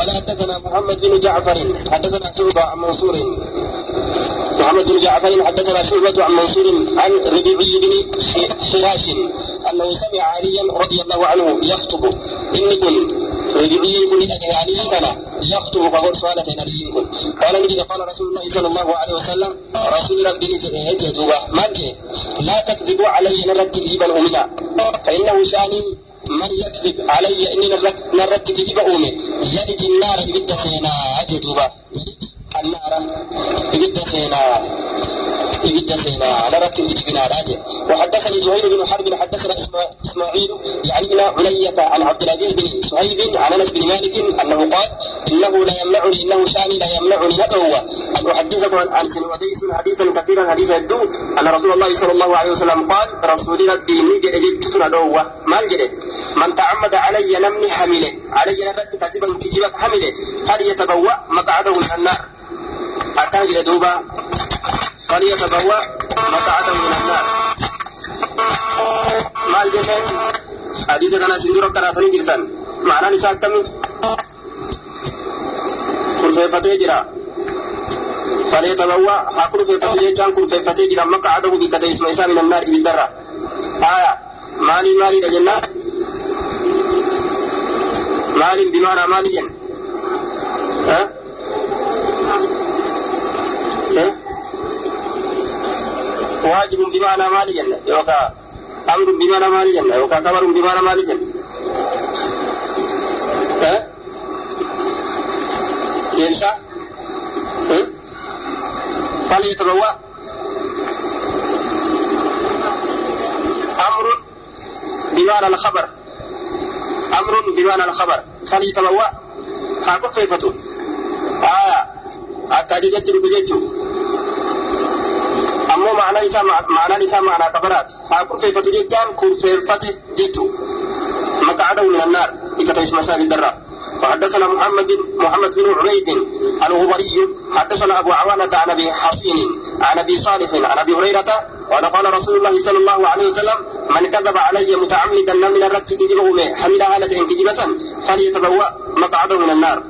قال حدثنا محمد بن جعفر حدثنا شعبة عن منصور. محمد بن جعفر حدثنا شعبة عن منصور عن ربيعي بن حراش أنه سمع عليا رضي الله عنه يخطب. إني كن ربيعي كن علي كان يخطب كقول سؤالة كن. قال نبي قال رسول الله صلى الله عليه وسلم رسول ربي يجدوا ما لا تكذبوا علي نرد كذبا أمنا فإنه شأني من يكذب علي إني نرد كذب أومي يلج النار إبدا سينا أجدوبا النار إبدا سينا إبدا سينا نرد كذب راجع. وحدثني زهير بن حرب حدثنا إسماعيل يعني بن علية عن عبد العزيز بن صهيب عن أنس بن مالك أنه قال إنه لا يمنعني إنه شأني لا يمنعني ندعو أن أحدثكم عن سنوديس حديثا كثيرا حديث الدو أن رسول الله صلى الله عليه وسلم قال رسول ربي نجد جدت ندعو ما من تعمد علي نمني حمله علي نبت كذبا كجبك حمله فليتبوأ مقعده من النار. أكان دوبا. فليتبوأ مقعده من النار. maal jedheen hadiisa kana isin dura qaraatanii jirtan ma'anaan isaa akkami kurfeeffatee jira فليتبوأ. ها كرفيفته جيتان كرفيفته جرا. مقعده بكتي اسم إساء من النار بالدرة آية. مالي مالي لجنة مالي بمعنى مالي جن. ها ها؟ واجب بمعنى مالي جن يوكا أمر بمعنى مالي جن يوكا كبر بمعنى مالي جن ها ها فليتبوأ أمر بمعنى الخبر أمر بمعنى الخبر فليتبوأ هاكو كيفتو آية أكادي جتر معنى نساء معنى نساء معنى كبرات هاكو كيفتو جتان كون فيفتو جتو مقعده من النار إكتايس مساب الدراء وحدثنا محمد محمد بن عبيد الغبري حدثنا ابو عوانة عن ابي حصين عن ابي صالح عن ابي هريرة قال قال رسول الله صلى الله عليه وسلم من كذب علي متعمدا من الرد كذبه حمل هالة كذبة فليتبوأ مقعده من النار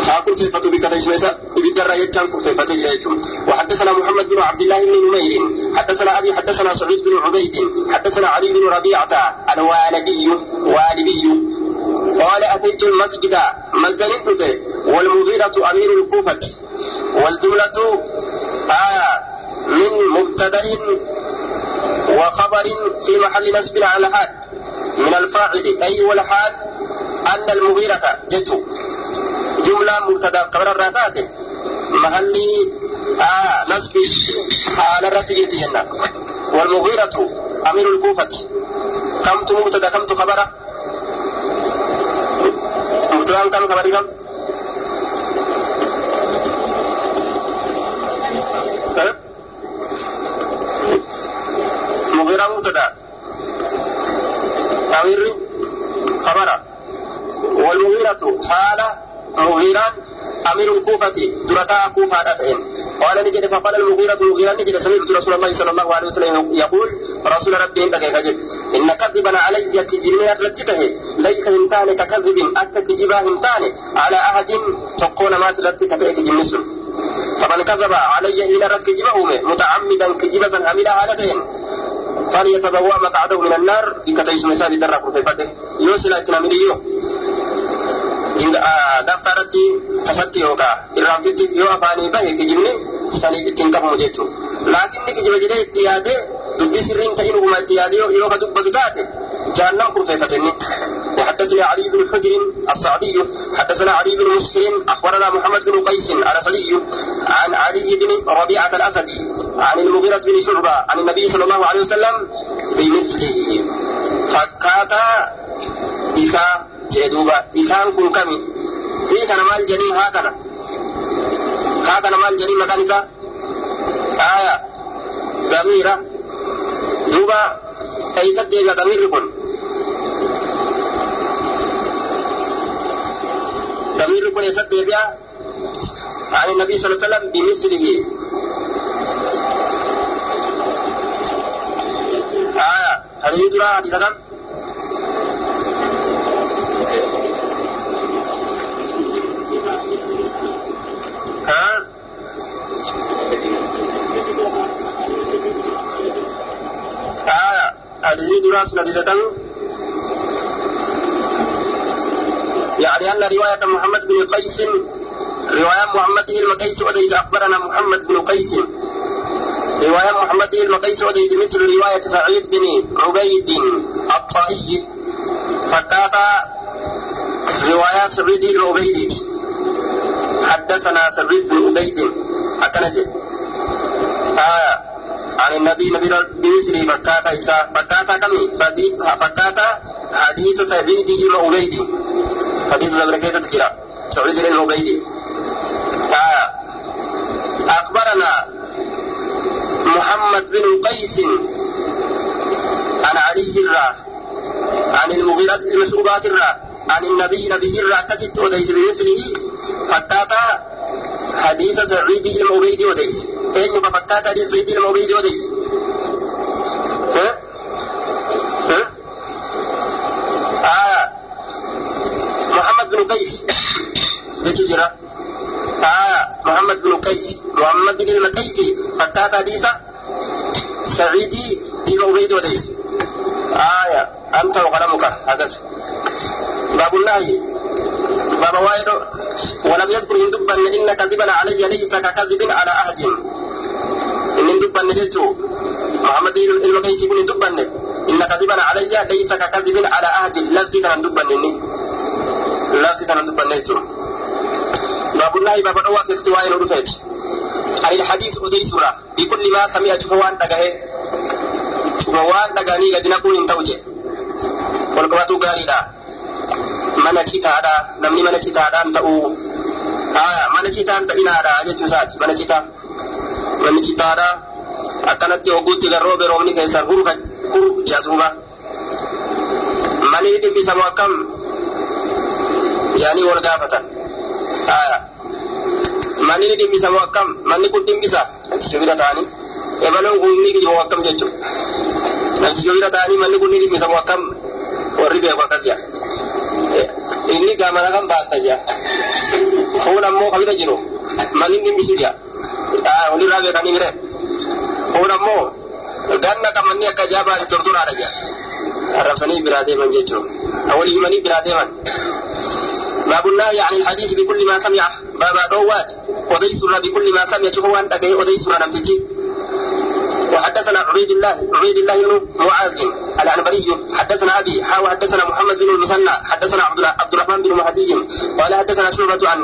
هاكل كيفة بك تجميسا بالدرة يجان كيفة تجميسا وحدثنا محمد بن عبد الله بن نمير حدثنا أبي حدثنا سعيد بن عبيد حدثنا علي بن ربيعة الوالبي والبي قال أتيت المسجد مسجد الكوفة والمغيرة أمير الكوفة والجملة آية من مبتدأ وخبر في محل نصب على الحال من الفاعل أي والحال أن المغيرة جت جملة مبتدأ قبل الراتات. محل آه نسب حال الرتي جنة والمغيرة أمير الكوفة. كم مبتدأ كم خبره mubtadaan kam kabari kam mugira mubtada amirri kabara والمغيرة حال مغيران أمير الكوفة درتا كوفة دتين قال نجد فقال المغيرة المغيرة نجد سمعت رسول الله صلى الله عليه وسلم يقول رسول ربي إنك كجب إن كذبا علي كجبني رجته ليس همتان ككذب أك كجبا همتان على أحد تقول ما ترتك كجب مسلم فمن كذب علي إن ركجبه متعمدا كجبة حملها هالتين فليتبوأ مقعده من النار بكتيس مسابي درك وصفته يوصل أكنا tasatti yookaan irraanfitti yoo afaanii bahe kijibni saniif ittiin qabamu jechuudha. Laakiin ni kijiba jedhee itti yaadee dubbii sirriin ta'in uguma itti yaadee yoo ka dubbatu taate jahannam kurfeeffatenni. وحدثني علي بن حجر الصعدي حدثنا علي بن مسكر اخبرنا محمد بن قيس الاسدي عن علي بن ربيعه الاسدي عن المغيرة بن شعبة عن النبي صلى الله عليه وسلم بمثله فكاتا إساء jedhuuba isaan kun kami fi kana maal jedhanii haa kana haa kana maal jedhanii maqaan isaa aya damiira duuba eeysat deebi'a damiirri kun damiirri kun eessat deebi'a عن النبي صلى الله عليه وسلم بمثله آية هذه يدرى حديث كم دراس ندزتم يعني أن رواية محمد بن قيس رواية محمد بن المقيس وديس أخبرنا محمد بن قيس رواية محمد بن المقيس وديس مثل رواية سعيد بن عبيد الطائي فكاتا رواية سعيد بن عبيد حدثنا سعيد بن عبيد أكنجي آه النبي نبي بمثل فكاتا إسا. فكاتا كمي فكاتا حديث سعيد بن عبيد حديث زمن كيسة تجرى سعيد بن عبيد آه أخبرنا محمد بن قيس عن علي الرا عن المغيرة المشروبات الرا عن النبي نبي الرا كست وديس بمثله. فكاتا حديث سعيد المبيد وديس. اين فكاتا حديث سعيد المبيد وديس ها؟ ها؟ آه. محمد بن قيس. جتجرا آه. محمد بن قيس. محمد بن المقيسي فكاتا حديث سعيدي. المبيد وديس آية. أنت وقلمك. هكذا باب النهي. وايد ولم يذكر إن دبا إن كذبا علي ليس ككذب على أحد. إن دبا نجيتو محمد المقيسي بن دبا إن كذبا علي ليس ككذب على أحد. لفتي كان دبا لفتي كان دبا نجيتو باب النهي باب الأوى كستواء ورفيت عن الحديث أدي سورة. بكل ما سمع شفوان دقه. شفوان دقاني قد نقول انتوجه. والقوات غاريدا mana citaadha namni mana citaadhaan ta'uu mana citaan ta'inaadha jechuu isaati mana citaa manni citaadha akkanatti hogguutti garroobe roobni keessaan huru huru jedhuuba mani dhimbisamu akkam yaanii wal gaafatan manni ni dhimbisamu akkam manni kun dhimbisa namticha bira ta'anii ebaloon kun ni kijibamu akkam jechuudha namticha bira ta'anii manni kun ni dhimbisamu akkam warri beeku akkas inni gaamana kan baatta jea fuun ammoo kabira jiru manni dhimbisu jea walirraa beekanii mire fuun ammoo ganna kan manni akka ajaa baate tortoraadha jea arrabsanii biraa deeman jechuu walii himanii biraa deeman باب النهي عن الحديث بكل ما سمع بابا دوات وديسر بكل ما سمع شوفوا أن تجي وديسر أنا تجي وحدثنا عبيد الله عبيد الله بن معاذ العنبري حدثنا أبي حاو حدثنا محمد بن المثنى حدثنا عبد عبد الرحمن بن مهدي قال حدثنا شعبة عن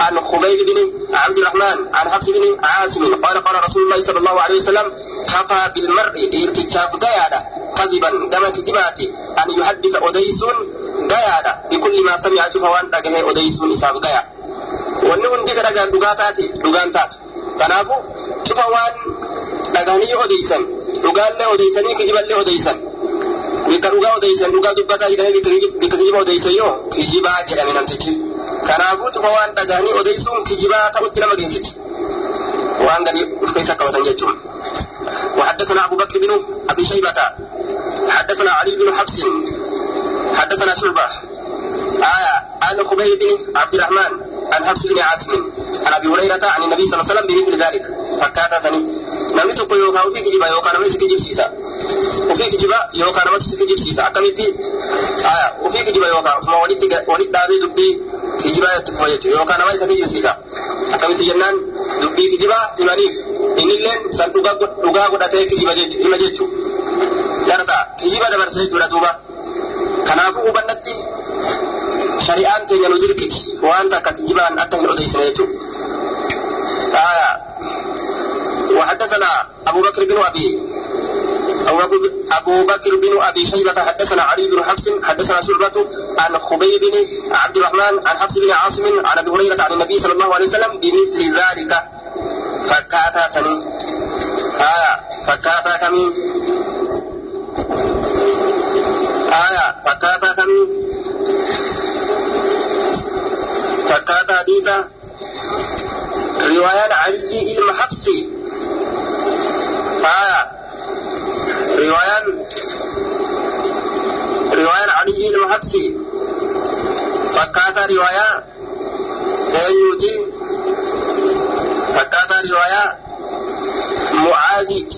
عن خبيب بن عبد الرحمن عن حفص بن عاصم قال قال رسول الله صلى الله عليه وسلم كفى بالمرء ارتكاب قيادة كذبا كما كتباتي أن يحدث اوديس قيادة بكل ما سمع فوان دغه اوديس نساب قيا wanni hundi ka dhagaan dhugaa taate dhugaan taatu kanaafu cufa waan dhagaanii odeysan dhugaallee odeysanii kijiballee odeysan bikka dhugaa odeysan dhugaa dubbataa jedhame bikka kijiba odeysan yoo kijibaa jedhame namtichi kanaafuu cufa waan dhagaanii odeysuun kijibaa ta'utti nama geessiti uf keessa qabatan jechuun وحدثنا أبو بكر بن أبي شيبة حدثنا علي بن حفص حدثنا شعبة آية عن خبيب بن عبد الرحمن عن حفص بن عاصم عن أبي هريرة عن النبي صلى الله عليه وسلم بمثل ذلك. فكاتا سني. نمت كيو كاوتي كجيبا يو كان مسك جيب سيسا وفي كجيبا يو كان مسك جيب سيسا اكمتي ايا وفي كجيبا يو كان فما وليت وليت دابي دبي كجيبا يتفويت يو كان مسك جيب سيسا اكمتي جنان؟ دبي كجيبا يمانيف ان اللين سن دوغا دوغا غدا تي كجيبا جيت يما جيتو. جرتا كجيبا دبر سيدو راتوبا كنافو وبنتي shari'aan keenya nu dirqiti waan takka kijibaan akka hin odeessine jechuudha وحدثنا أبو بكر بن أبي أبو بكر بن أبي شيبة حدثنا علي بن حفص حدثنا شعبة عن خبيب بن عبد الرحمن عن حفص بن عاصم عن أبي هريرة عن النبي صلى الله عليه وسلم بمثل ذلك فكاتا سني آية فكاتا كمي آية فكاتا كمي فكاتا حديثا رواية علي المحبسي آية رواية رواية علي المحبسي فكاتا رواية أيوتي فكاتا رواية معاذي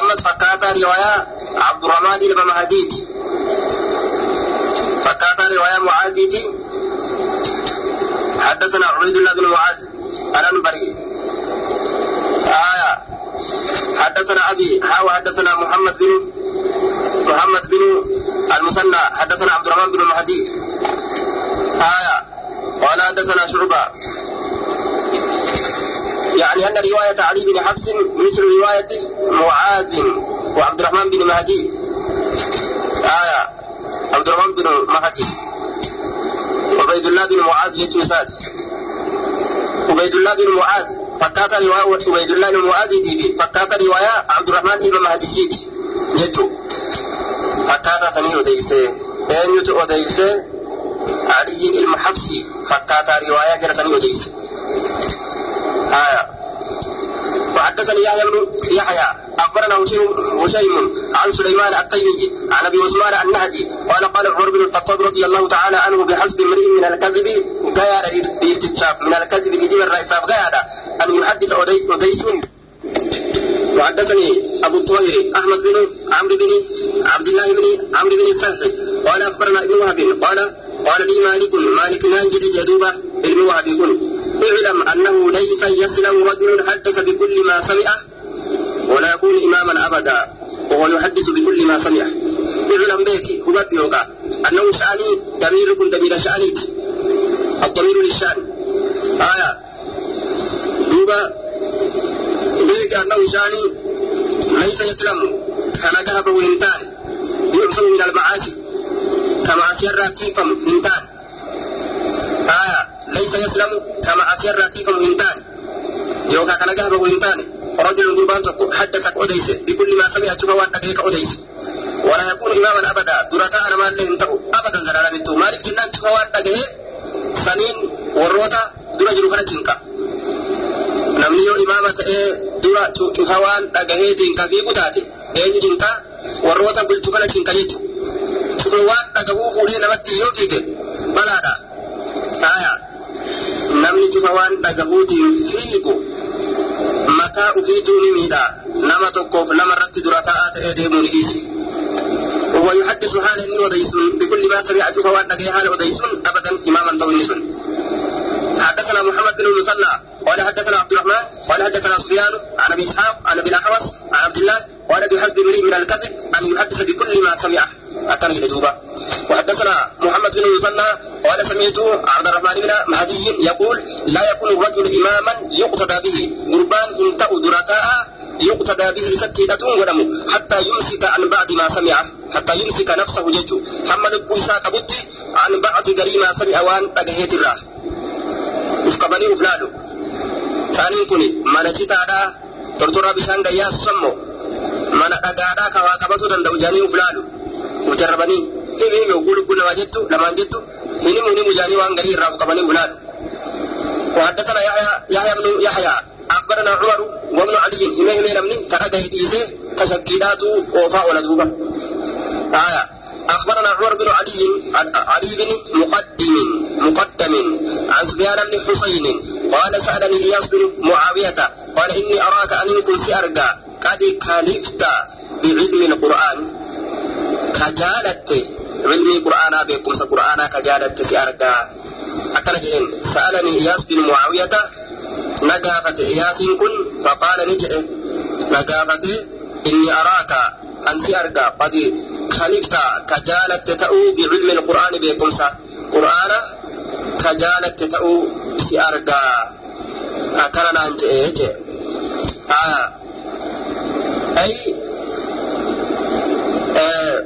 أمس فكاتا رواية عبد الرحمن بن مهديد فكات رواية معاذيتي حدثنا عبيد الله بن معاذ الأنبري آية. حدثنا أبي حاو حدثنا محمد بن محمد بن المثنى حدثنا عبد الرحمن بن مهدي آية. قال حدثنا شعبة. يعني أن رواية علي بن حفص مثل رواية معاذ وعبد الرحمن بن مهدي. آية. عبد الرحمن بن مهدي. عبيد الله بن معاذ يتوسات عبيد الله بن معاذ فكات رواية عبيد الله بن معاذ دي فكات رواية عبد الرحمن بن مهدي جتو فكات سني أديسه أين يتو أديسه علي المحفصي فكات رواية جرى سني أديسه آية. وحدثني يحيى بن يحيى. أخبرنا هشيم عن سليمان التيمي عن أبي عثمان النهدي قال قال عمر بن الخطاب رضي الله تعالى عنه بحسب الكذب غير ارتشاف من الكذب لجيب الرئيس غير ان يحدث اوديس وحدثني ابو الطاهر احمد بن عمرو بن عبد الله بن عمرو بن السلح قال اخبرنا ابن وهب قال قال لي مالك مالك نانجل جدوبه ابن وهب كن اعلم انه ليس يسلم رجل حدث بكل ما سمعه ولا يكون اماما ابدا وهو يحدث بكل ما سمعه اعلم بك هو بيوكا انه شاني ضمير كن ضمير شانيت الضمير للشان. آية. دوبا. بك أنه شاني ليس يسلم. كان ذهب وانتان يعصم من المعاصي. كما سير كيفم انتان آية. ليس يسلم. كما أسير راتيف مهنتان يوكا كان جهب مهنتان رجل قربان حدثك أديس. بكل ما سمع شوف وأن دقيق أديس. ولا يكون إماما أبدا. درتا أنا ما أبدا زلالا من تو. مالك جنان شوف وان دقيق سنين وروتا درا جرو كنا جنكا namni yoo imaama ta'ee dura cufa waan dhagahee jinka fi kutaate eenyu jinka warroota bulchu kana jinka jechu cufa waan dhagahuu fuudhee namatti yoo fiige balaadha aya namni cufa waan dhagahuutiin fiigu mataa ufiituu ni miidha nama tokkoof lama irratti dura taa'aa ta'ee deemuu dhiisi ويحدث حال اني وديسون بكل ما سمع شوف وان دغي حال وديسون أبدا إماما تو نسون حدثنا محمد بن المثنى قال حدثنا عبد الرحمن قال حدثنا سفيان عن أبي إسحاق عن أبي الاحوص عن عبد الله قال بحسب امرئ من الكذب أن يحدث بكل ما سمع. أكن يدوبا وحدثنا محمد بن المثنى قال سمعت عبد الرحمن بن مهدي يقول لا يكون الرجل إماما يقتدى به قربان إن درتاء يقتدى به سكيدة ودم حتى يمسك عن بعد ما سمع حتى يمسك نفسه جيجو حمد بويسا كبتي عن بعد غري ما سمع وان بغيت الراه. ufqabanii uflaadhu taaniin kun mana citaadhaa tortoraa bishaan gayyaa sammo mana dhagaadhaa ka waa qabatuu danda'u jaanii uflaadhu mujarrabanii himi himi oguu lubbuu namaa jettu lamaan jettu hinimu hinimu jaanii waan garii irraa ufqabanii uflaadhu وحدثنا يحيى يحيى بن يحيى أخبرنا عمر وابن علي همي همي نمني كأجا يديسه تشكيلات وفاء ولدوبة آية أخبرنا عمر بن علي علي بن مقدم مقدم عن سفيان بن حسين قال سألني إياس بن معاوية قال إني أراك أن كن سأرجع قد كلفت بعلم القرآن. كجالت علم القرآن بكم القرآن كجالت سأرجع أكل سألني إياس بن معاوية نجافت إياس كن؟ فقال نجئ نجافت إني أراك أن سأرجع قد كلفت كجالت تأو بعلم القرآن بكم قرآن كجالت تأو سأرجع أكلنا أنت إيه آه أي آه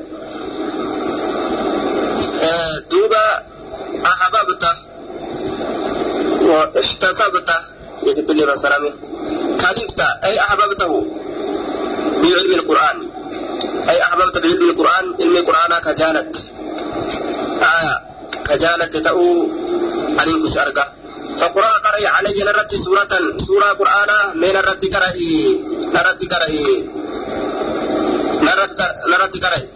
آه دوبا أحببت واحتسبت يجب لي رسلامي كلفت أي أحببته بعلم القرآن أي أحببت بعلم القرآن علم القرآن كجالت آية كجالت تأو أن ينكس أرقى فقرأ قرأي علي نرد سورة سورة قرآن من نرد قرأي نرد قرأي نرد قرأي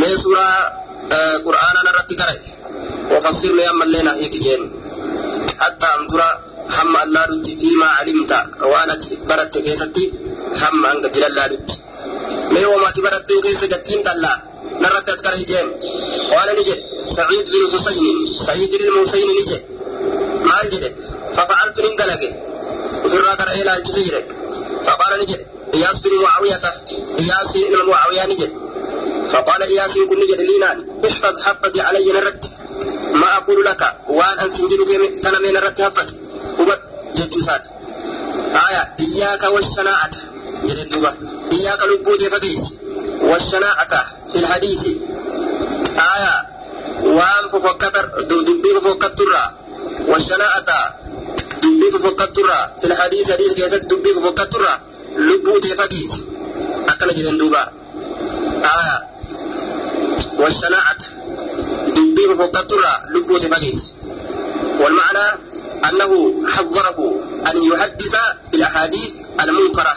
من سورة آه قرآن نرد قرأي وفسر لي أما لنا هيك جين حتى أنظر هم الله فيما علمت وأنا برت كيستي هم أنك جلال الله mee hoomaati barattuu keessa gattiin tallaa narratti as kara ijeen qaala ni jedhe ilma husayni ni jedhe maal jedhe fafacaltu nin dalage ofirraa gara eelaalchise jedhe faqaala ni jedhe iyaas bin mucaawiyata iyaasiin ilma mucaawiyaa ni jedhe فقال إياس كن نجد لينان احفظ حفظ علي نرت ما أقول لك وأن أنسنجل كان من نرت حفظ وبت جتوسات آية إياك والشناعة جد دوبا إياك لبوت فقيس والشناعة في الحديث. آية. وأن ففكتر دبي ففكتر والشناعة دبي ففكتر في الحديث حديث كيست دبي ففكتر لبوت فقيس أكل جد دوبا. آية. والشناعة دبي ففكتر لبوت فقيس والمعنى أنه حذره أن يحدث بالأحاديث المنكرة.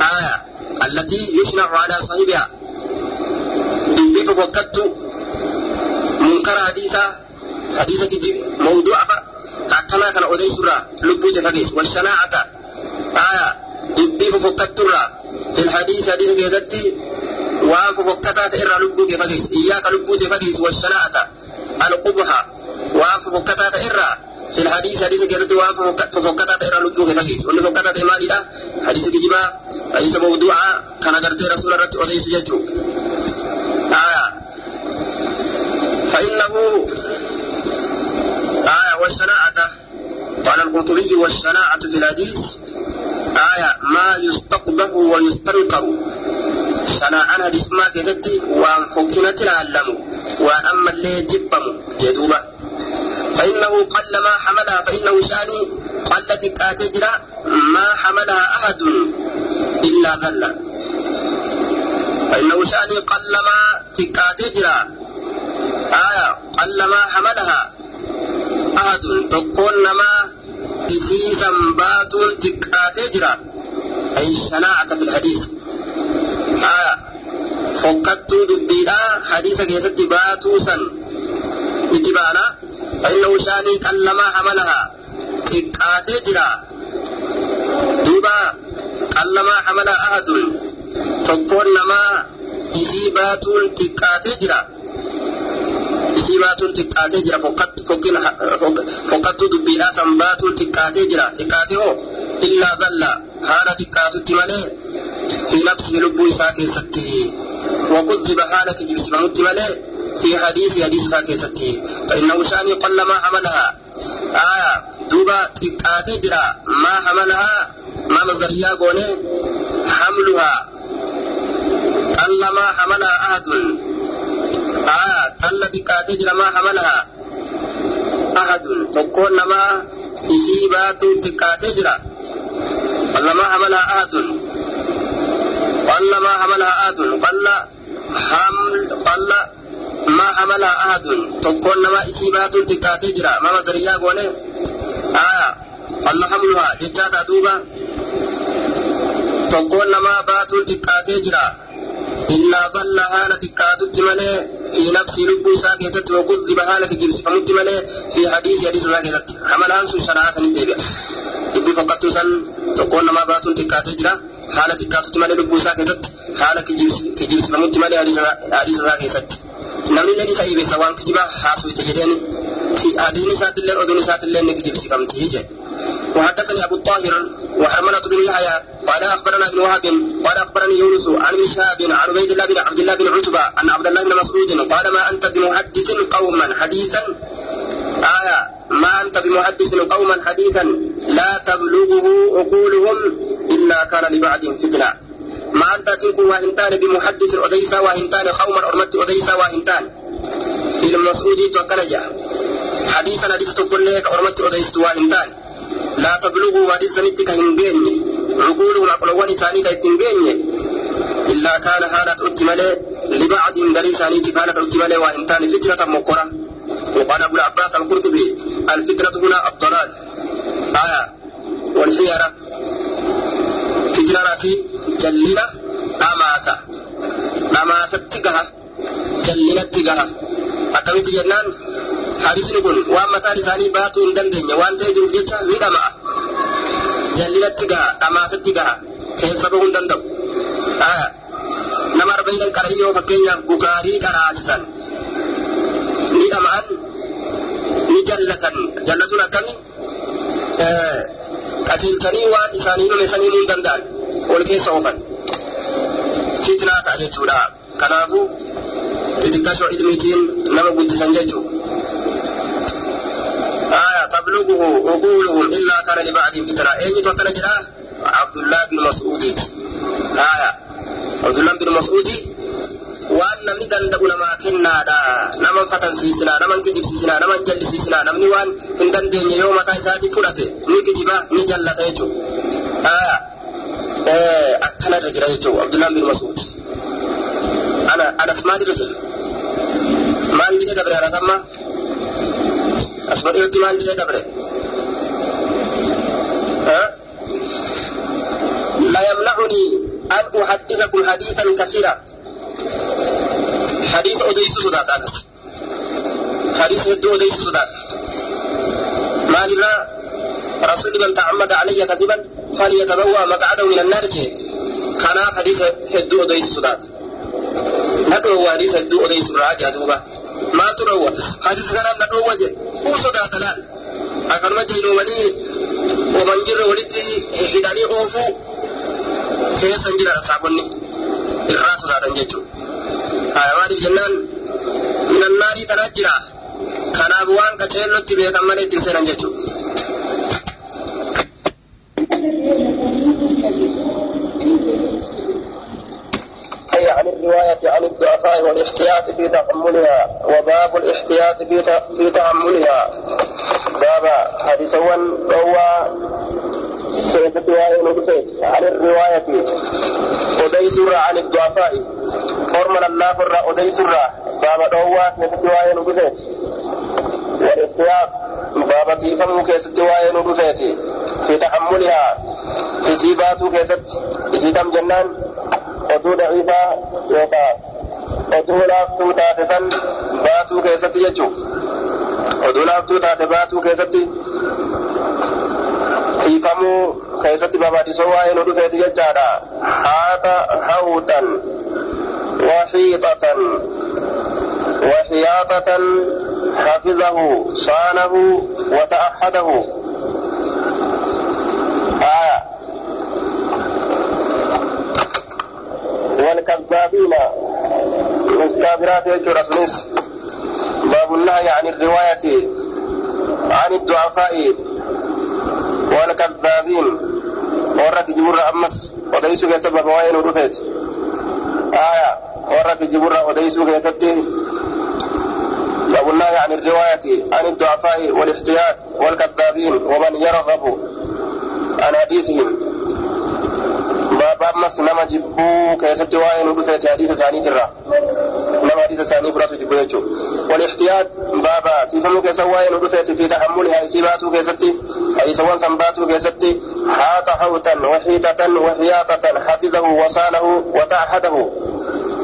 آية التي يشنع على صاحبها. دبي ففكت منكر حديثة. حديثة موضوع كما كان أدي سورة لبوت فقيس والشناعة. آية. دبي ففكت في الحديث حديث كيزتي waan fofokkataa ta'e irraa lubbuu kee fageessi iyyaaka lubbuu ta'e irraa fil hadiisa hadiisa keessatti waan fofokkataa ta'e irraa lubbuu kee fageessi wanni fofokkataa ta'e maalidha hadiisa kijibaa hadiisa mawduucaa kan agartee rasuula irratti odeysu jechuu aya فإنه آية والشناعة قال القرطبي والشناعة في الحديث آية ما يستقبح ويستنكر ما كيستي وان فكنا تلعلم وان أما اللي جبم جدوبة فإنه قل ما حملها فإنه شاني قلت كاتجرا ما حملها أحد إلا ذل فإنه شاني قل ما تكاتجرا آية قل ما حملها أحد تكون ما إسيسا بات تكاتجرا أي الشناعة في الحديث فكتوا دبيدا حديث كيست باتوا سن اتبانا فإنه شاني كلما حملها تكاتي جرا دوبا كلما حملها أحد تكون نما isii baatuun xiqqaatee jira. Isii baatuun xiqqaatee jira fokkattuu dubbiidhaa san baatuun xiqqaatee jira. Xiqqaatee hoo? Illaa dalla haala xiqqaatutti malee في نفسه لب ساكي ستي وكذب حالك جبسمت ملئ في حديث حديث ساكي ستي فإنه شاني قل ما حملها آية دوبا تكاتي جرا ما حملها ما مزريا قوني حملها قل ما حملها أحد آية قل تكاتي جرا ما حملها. أحد تكون ما إسيبات تكاتي جرا قل ما حملها أحد. قل ما حملها أحد. قل حمل قل ما حملها أحد. تكون ما إسيبات تكاتي جرا ما مدريا قولي. آية قل حملها. ججاتا دوبا تكون ما بات تكاتي جرا إلا ظل حالة تكاتت ملي في نفس لب ساكتت وكذب حالة جبس فمت ملي في حديث حديث ساكتت حملها سو شرعا سنتبع لب فقط سن تكون ما بات تكاتي جرا haala xiqqaatutti malee lubbuu isaa keessatti haala kijibsifamutti malee hadiisa isaa keessatti namni illee isa ibeessa waan kijibaa haasofte jedheen hadiisni isaatillee oduun isaatillee ni kijibsifamti jedhe وحدثني أبو الطاهر وحرملة بن يحيى قال أخبرنا ابن وهب قال أخبرني يونس عن ابن شهاب عن عبيد الله بن عبد الله بن عتبة أن عبد الله بن مسعود قال ما أنت بمحدث قوما حديثا؟ آية ما أنت بمحدث قوما حديثا؟ لا تبلغه عقولهم إلا كان لبعدهم فتنة. ما أنت تنكو وإنتان بمحدث أديسا وإنتان قوما أرمت أديسا وإنتان إلى المسعود وكنجا حديثا حديث تقول لك أرمت أديس وإنتان لا تبلغه حديثا نتك هنجين عقولهم أقلوان ثاني كيتنجين إلا كان حالة أتمالي لبعضهم دريساني حالة أتمالي وإنتان فتنة مقرة. وقال أبو العباس القرطبي الفكرة هنا الضلال. آية. والحيرة فكرة راسي جلنا أماسة. أماسة تجاه جلنا تجاه أكمل جنان حديث isaanii baatuu hin dandeenye waan ta'ee jiruuf jecha ni dhama'a jallinatti gaha dhamaasatti gaha keessa bahuu hin danda'u bukaarii qaraasisan ni dhama'an ni jallatan jallatuun akkami qajeelchanii waan isaanii himame sanii himuu hin danda'an wal keessa oofan fitnaa ta'a jechuudha kanaafuu xixiqqashoo ilmiitiin nama guddisan jechuu آية تبلغه عقولهم إلا كان لبعضهم فتنة أين توكل جدا عبد الله بن مسعود آية abdullaan bin mas'uudi waan namni danda'u namaa kennaadha naman fatansiisina naman kijibsiisina naman jallisiisina namni waan hin dandeenye yoo mataa isaati fudhate ni kijiba ni jallata jechuu akkanarra jira jechuu abdullaan bin mas'uud anas maalirra jira maal jedhee dabre anasamma asmadheetti maal jedhee dabre la yamna'uni أن أحدثكم حديثا كثيرا. حديث أديس صدات حديث هدو أديس صدات ما لله رسول من تعمد علي كذبا فليتبوأ مقعده من النار. كان حديث هدو أديس صدات ندعو حديث هدو أديس راجع دوبا ما تروى حديث كان ندعو. وجه. هو صدات الآن أكن مجينو مني ومن جر ولدي هداني أوفو. كيسا جرى أصحابني الراس صداتا جيتشو maaliif jennaan minan naarii tanaa jira. Kanaaf waan qaceellotti beekan malee ittiin seenan jechuudha. عن الرواية عن الضعفاء والاحتياط في تحملها وباب الاحتياط في تحملها. باب حديث هو سيرة رواية عن الرواية وديسر عن الضعفاء irraa odeysurraa baaba dhoowwaa keessatti waa'ee nu dhufeeti walixtiyaaq baaba tiifamuu keessatti waa'ee nu dhufeeti fi taxammulihaa isii baatuu keessatti isii tam jennaan oduu daciifaa yookaan oduu laaftuu taate san baatuu keessatti jechuu oduu laaftuu taate baatuu keessatti tiifamuu keessatti babaadhisoo waa'ee nu dhufeeti jechaadha haata hawutan وحيطة وحياطة حفظه صانه وتأحده آية والكذابين مستابرات سنس باب النهي عن الرواية عن الضعفاء والكذابين ورك جبر أمس وديسو كسبب وين ودفت. آية. warra kijiburra odeysuu keessatti باب النهي عن الرواية عن الضعفاء والاحتياط والكذابين ومن يرغب عن حديثهم. باب أمس نما جبو كيست وائن ودفت حديث ثاني ترى. نما حديث ثاني برات جبو يجو. والاحتياط بابا تفهموا كيس وائن ودفت في تحملها إسيباتو كيست أي سوان سنباتو كيست حاط حوتا وحيطة وحياطة حفظه وصانه وتعهده.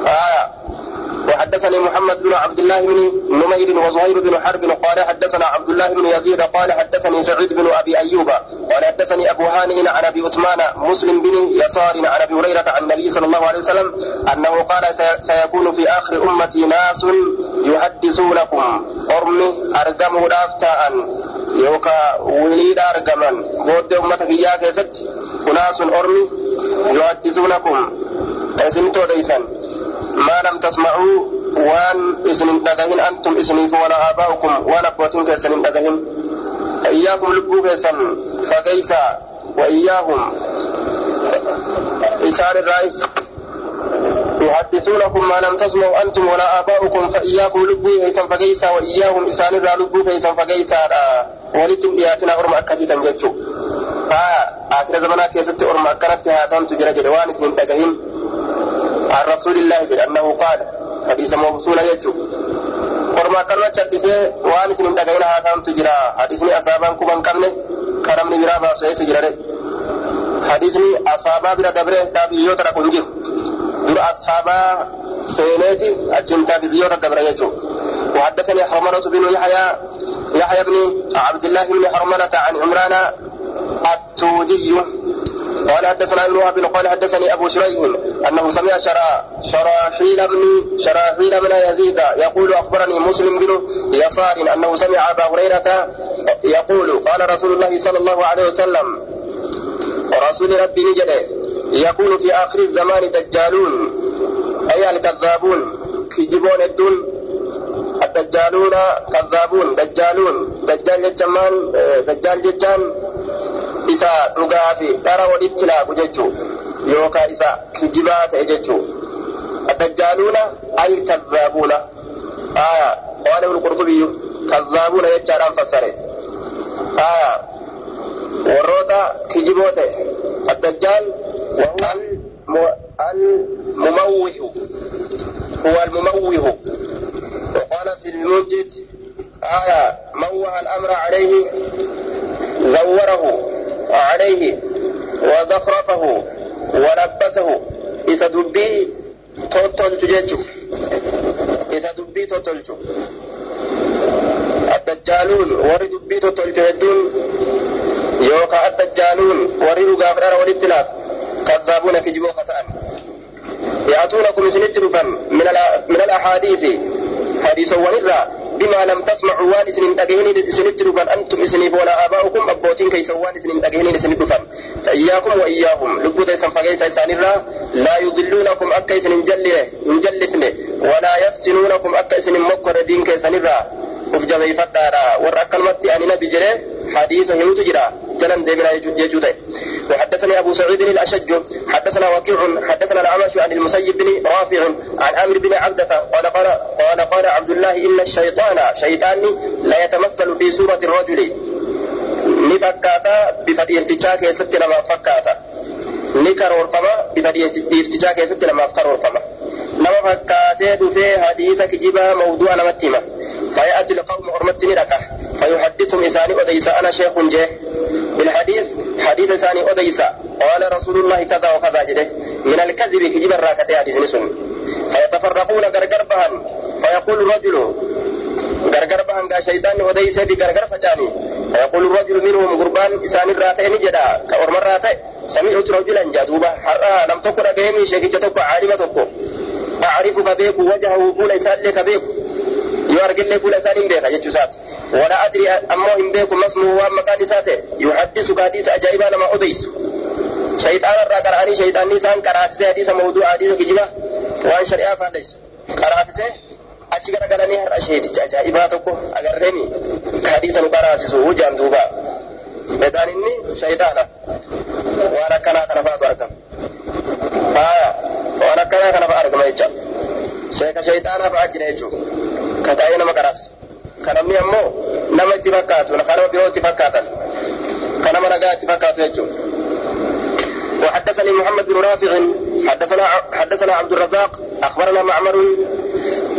آية. وحدثني محمد بن عبد الله بن نمير وزهير بن حرب قال حدثنا عبد الله بن يزيد قال حدثني سعيد بن أبي أيوب قال حدثني أبو هانئ عن أبي عثمان مسلم بن يسار عن أبي هريرة عن النبي صلى الله عليه وسلم أنه قال سيكون في آخر أمتي ناس يحدثونكم. أرمي ارقمه دافتاء يوكا وليد ارقما بود امتك اياك يا أناس أرمي يحدثونكم. اسمتو ديسا ما لم تسمعوا وان إسن دقهن أنتم إسني ولا آباؤكم ولا أبوتين كيسن دقهن. فإياكم لبو كيسن فكيسا وإياهم. إسار الرئيس. يحدثونكم ما لم تسمعوا أنتم ولا آباؤكم فإياكم لبو كيسن فكيسا وإياهم. إسار الرئيس لبو كيسن فكيسا ولتم دياتنا أرم أكثيتا جتشو ها آخر زمانا كيست أرم أكنت هاسان تجرى جدوان إسن دقهن. عن رسول الله جل أنه قال حديث موصول يجو. ورما كرنا چدسه وان سن دغينا هاسام تجرا. حديثني اصحابان كوبان كمنه كرمني برا با سوي سجرا حديثني اصحابا برا دبره تابعيو ترى كنجي در أصحابا سينيتي أجن تابعيو دبره يجو. وحدثني حرملة بن يحيى يحيى بن عبد الله بن حرملة عن عمران التودي قال حدثنا ابن وهب قال حدثني أبو شريح أنه سمع شرا شراحيل بن شراحيل بن يزيد يقول أخبرني مسلم بن يسار أنه سمع أبا هريرة يقول قال رسول الله صلى الله عليه وسلم ورسول ربي نجده يكون في آخر الزمان دجالون أي الكذابون كجبون الدون الدجالون كذابون دجالون دجال جمان دجال ججان isa dhugaa fi dhara walitti laaku jechuu yookaan isa kijibaa ta'e jechuu addajjaaluuna alkazzaabuuna aya qaala ibnu qurxubiyyu kazzaabuuna jechaadhaan fassare aya warroota kijiboo ta'e addajjaal المموه هو المموه وقال في المنجد آية موه الأمر عليه زوره عليه وزخرفه ولبسه. إذا دبي توتلت جيتشو. إذا دبي توتلت الدجالون ورد دبي توتلت هدون يوكا الدجالون ورد غافرار والابتلاف كذابون كجبو قطعا يأتونكم سنترفا من, من الأحاديث. حديث ونرى بما لم تسمعوا وان سنين دغهني سنترفا أنتم اسنيف ولا آباؤكم أبوتين كيس وان سنين دغهني سنترفا فإياكم وإياهم. لبوت سن فغيس سانرا لا يضلونكم اكيس نجلي نجلفن ولا يفتنونكم اكيس مكر دين كيسنرا ufjabay fadhaadha warra akkanumatti ani nabi jedhe hadiisa himutu jira. Jalan deemina jechuudha وحدثني أبو سعيد الأشج حدثنا وكيع حدثنا الأعمش عن المسيب بن رافع عن عامر بن عبدة قال قال قال قال عبد الله إن الشيطان شيطان لا يتمثل في سورة الرجل نفكاتا بفدي ارتجاك يسبت لما فكاتا نكر ورفما بفدي ارتجاك يسبت لما فكر ورفما نما فكاتي دفي حديث كجيبا موضوع نمتيما فيأتي القوم أرمت نركه فيحدثهم إساني أديس أنا شيخ جه بالحديث حديث إساني أديس قال رسول الله كذا وكذا جده من الكذب كجيب الراكتي حديث نسون فيتفرقون غرغر بهن فيقول الرجل غرغر بهن شيطان أديس في غرغر فجاني فيقول الرجل منهم قربان إساني الراتي نجدا كأرم الراتي سمعت رجلا جدوبا حرها لم تكن أجهمي شيخ تكو عالمة تكو أعرفك بيك وجهه فول بيك argillee fuula isaa hin beeka jechuu isaati wala adri ammoo hin beeku masmuu waan maqaan isaa ta'e yuhaddisu hadiisa ajaa'ibaa nama odeysu shayxaana irraa qara'anii shayxaanni isaan qaraasisee hadiisa mawduu hadiisa kijiba waan shari'aa faalleysu qaraasisee achi garagalanii har'a sheeticha ajaa'ibaa tokko agarreemi hadiisa nu qaraasisu hujaan duuba bedaan inni shayxaana waan akkanaa kana faatu waan akkanaa kana fa'a argama jecha sheeka shayxaanaa fa'a jira jechuudha kataa'ee nama qaraas kan namni ammoo nama itti fakkaatu kan nama biroo itti fakkaatan kan nama nagaa itti fakkaatu jechuudha. وحدثني محمد بن رافع حدثنا حدثنا عبد الرزاق اخبرنا معمر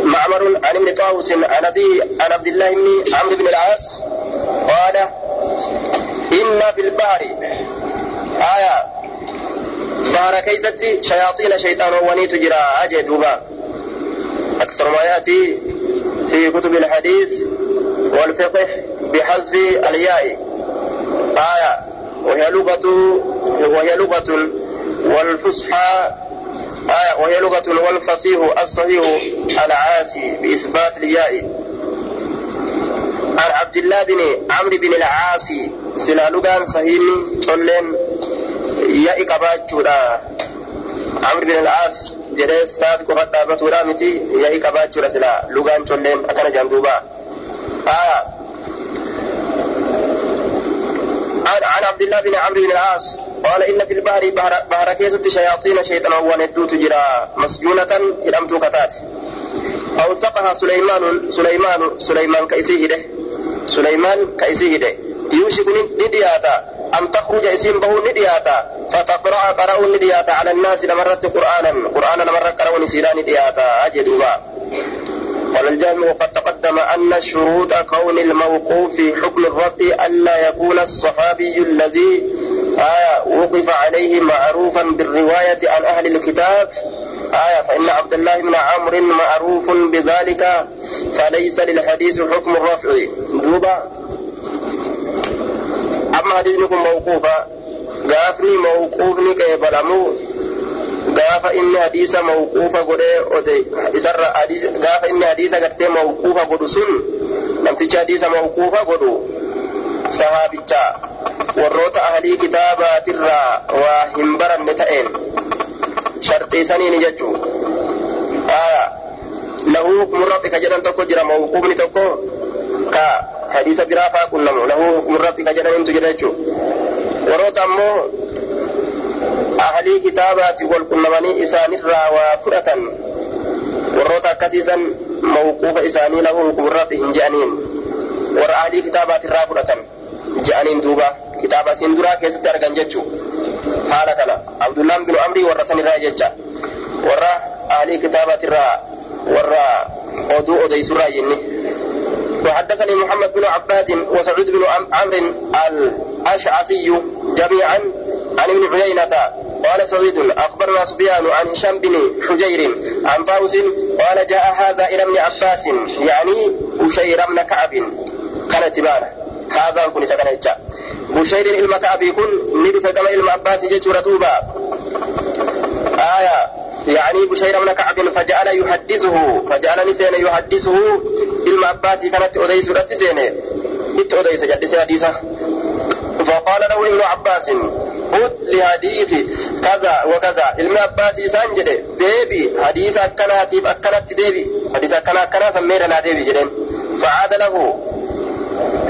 معمر عن ابن طاووس عن ابي عن عبد الله بن عمرو بن العاص قال ان في البحر آية بحر كيستي شياطين شيطان ونيت جرا اجدوبا أكثر ما ياتي في كتب الحديث والفقه بحذف الياء آية وهي لغة وهي لغة والفصحى آية وهي لغة والفصيح الصحيح العاسي بإثبات الياء عن عبد الله بن عمرو بن العاصي سلا لغان صحيح تولين ياء كباجودا عمرو بن العاص jedhee saat qofa dhaabatuudha miti yaa'ii qabaachuudha sila. Lugaan colleen akkana jaan duuba. عن عبد الله بن عمرو بن العاص قال إن في البحر بحر, كيسة شياطين شيطان وندو تجرى مسجونة إلأمت كتات أوثقها سليمان سليمان سليمان كيسيه ده سليمان كيسيه ده يوشك ندياتا أن تخرج اسم به ندياتا فتقرأ قرأ ندياتا على الناس لمرة قرآنا. قرآنا لمرة قرأ نسيرا ندياتا أجدوا قال الجامع وقد تقدم أن شروط كون الموقوف في حكم الرفع ألا يكون الصحابي الذي آية وقف عليه معروفا بالرواية عن أهل الكتاب. آية فإن عبد الله بن عمرو معروف بذلك فليس للحديث حكم الرفع. دوبا. amma hadiisni kun mawquufa gaafni mawquufni qeebalamuu gaafa inni hadiisa mawquufa godhee ote isarra gaafa inni hadiisa gartee mawquufa godhu sun namtichi hadiisa mawquufa godhu sahaabicha warroota ahlii kitaabatirraa waa hin baranne ta'een. Sharxiisaniini jechuu aya lahu hukmu rabbika jedhan tokko jira mawquufni tokko ka hadiisa biraa faa qunnamu lahu hukmu rabbi ka jedhanintu jira jechuu warroota ammoo ahlii kitaabaati wal qunnamanii isaanirraa waa fudhatan warroota akkasiisan mawquufa isaanii lahu hukmu rabbi hin je'aniin warra ahlii kitaabaatiirraa fudhatan je'aniin duuba kitaaba isin duraa keessatti argan jechuu haala kana abdullaan binu amrii warra sanirraa jecha warra ahlii kitaabaatiirraa warra oduu odeysurraa jenni وحدثني محمد بن عباد وسعود بن عمرو الأشعثي جميعا عن ابن عيينة. قال سعيد أخبرنا سفيان عن هشام بن حجير عن طاووس قال جاء هذا إلى ابن عباس يعني بشير بن كعب. كان تبانا هذا كن سكن بشير إلما كعب يكون ندف كما إلما عباس جيتور دوبا آية. يعني بشير بن كعب فجعل يحدثه فجعل نسين يحدثه. إلما عباس كانت أديس رتسين إت أديس جدس حديثة فقال له ابن عباس خذ لحديث كذا وكذا. علم عباس سانجد ديبي. حديث أكناتيف أكنت ديبي حديث أكنا أكنا سميرنا ديبي جدين فعاد له.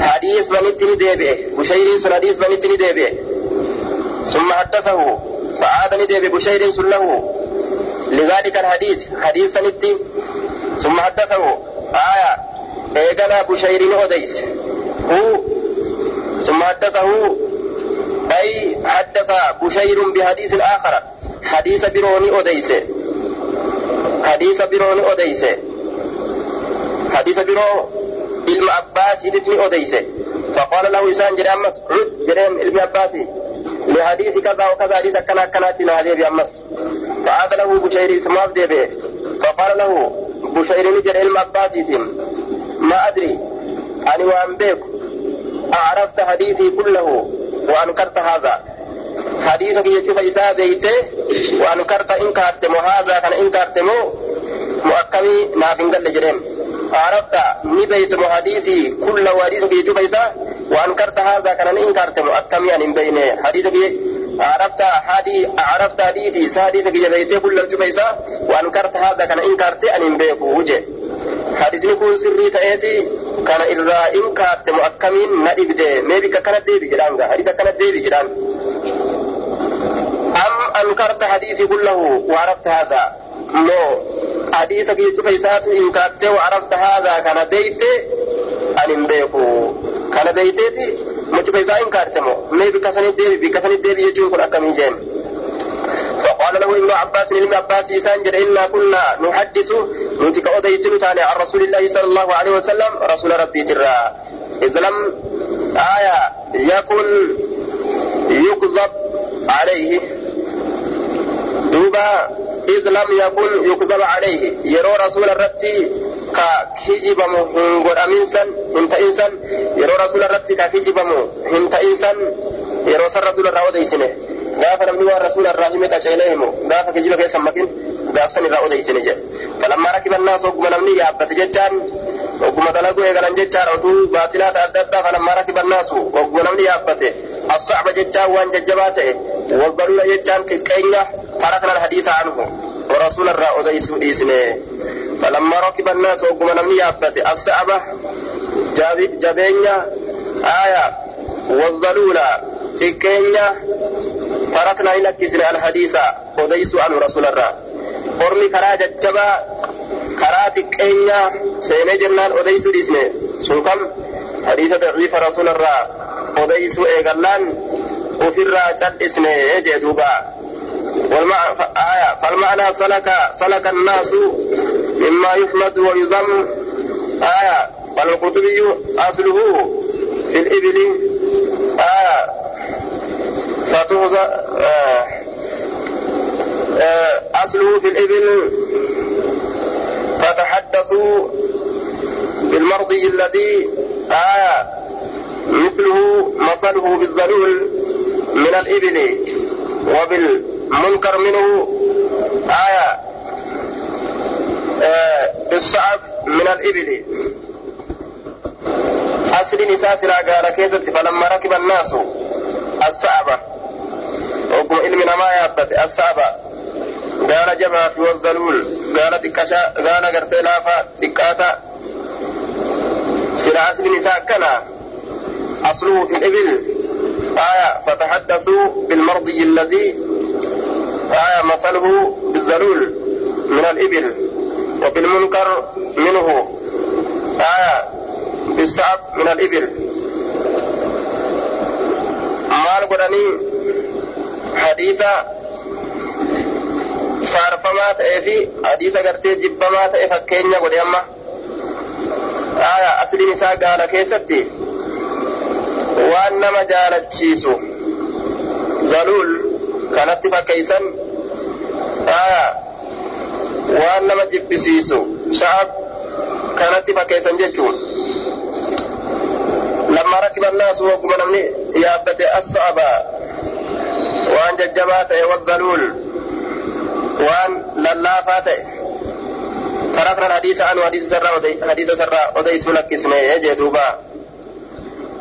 حديث سنتني ديبي. بشير سن حديث سنتني ديبي. ثم حدثه. فعاد ديبي. بشير سن له. لذلك الحديث حديث سنتي. ثم حدثه. آية. إيقنا بشير أديس هو. ثم حدثه. أي حدث بشير بحديث آخر. حديث بروني أديس حديث بروني أديس حديث برو علم عباس ابن أديس فقال له إنسان جري أمس عد جرين علم عباس. لحديث كذا وكذا حديث كنا كنا هذه بأمس فعاد له بشير اسمه به. فقال له بشير نجر علم عباس ما أدري. أني وأن بيك. أعرفت حديثي كله وأنكرت هذا. حديثك يشوف إساء بيته وأنكرت إنكرت هذا كان إنكرت مو مؤكمي نافن قل جرين عرفت نبيت حديثي كل حديثك يشوف إساء وأنكرت هذا كان إنكرت مؤكمي أن بينه حديثك عرفت حدي عرفت حديثي حديثك يبيته كل إساء وأنكرت هذا كان إنكرت أن بيكو وجه حديثني كون سري تأتي kana irraa in kaatte mu akkamiin na dhibde mee bikka kana deebi jedhaan gaa hadiisa kana deebi jedhaan am ankarta waarafta haadha kana beeyte an hin beeku kana beeyteeti mu cufa isaa in kaatte moo mee bikka sanit deebi bikka sanit deebi jechuun kun akkamii jeen فقال له ابن عباس لابن عباس سانجد إنا كنا نحدث نتك أديسن تاني عن رسول الله صلى الله عليه وسلم رسول ربي ترى إذ لم آية يكن يكذب عليه دوبا إذ لم يكن يكذب عليه يرى رسول الرتي ككجبم هنغور أمينسان هنت إنسان يرى رسول الرتي ككجبم هنت إنسان يرى رسول الرأو ديسنه gaafa namni waan rasuula irraa hime qaceelee himu gaafa kijiba keessa makin gaafsan irraa odeysine jedhe falammaa rakiban naas ogguma namni yaabbate jechaan ogguma dalaguu eegalan jechaan oduu baatilaata adda addaa falammaa rakiban naasu ogguma jechaan waan jajjabaa ta'e wagbalula jechaan xiqqeenya tarakna alhadiisa anhu ورسول الرا أديس إسنه فلما ركب الناس وقم نمني يابت الصعبة جبينيا آية والظلولة تكينيا تركنا إلى كسر الحديث وديس عن رسول الله قرمي كرا ججبا كرا تكينيا سيني جنان وديس ديسنه سنكم حديث ضعيف رسول الله فالمعنى سلك سلك الناس مما يحمد ويذم آية والقطبي أصله في الإبل آية فتوزى آه أصله في الإبل فتحدثوا بالمرضي الذي آية مثله مثله بالذلول من الإبل وبالمنكر منه آية آه بالصعب من الإبل. أصل نساء سلا قال كيست فلما ركب الناس الصعبة وقم علم ما يابت الصعبة قال جمع في والظلول قال تكشا قال قرتي لافا تكاتا سلا أصل نساء كنا أصله في الإبل آية فتحدثوا بالمرضي الذي آية مثله بالذلول من الإبل وبالمنكر منه آية بالصعب من الإبل maal godhanii hadiisa faarfamaa ta'ee fi hadiisa gartee jibbamaa ta'e fakkeenya godhe amma asliin isaa gaala keessatti nama jaalachiisu zaluul kanatti fakkeeysan aya waan nama jibbisiisu sha'ab kanatti fakkeeysan jechuun lamma rakiba annaasu wagguma namni yaabbate assa'aba waan jajjabaa ta'e waddaluul waan lallaafaa ta'e تركنا الحديث عنه حديث سرى حديث سرى وديس لك اسمه يجي دوبا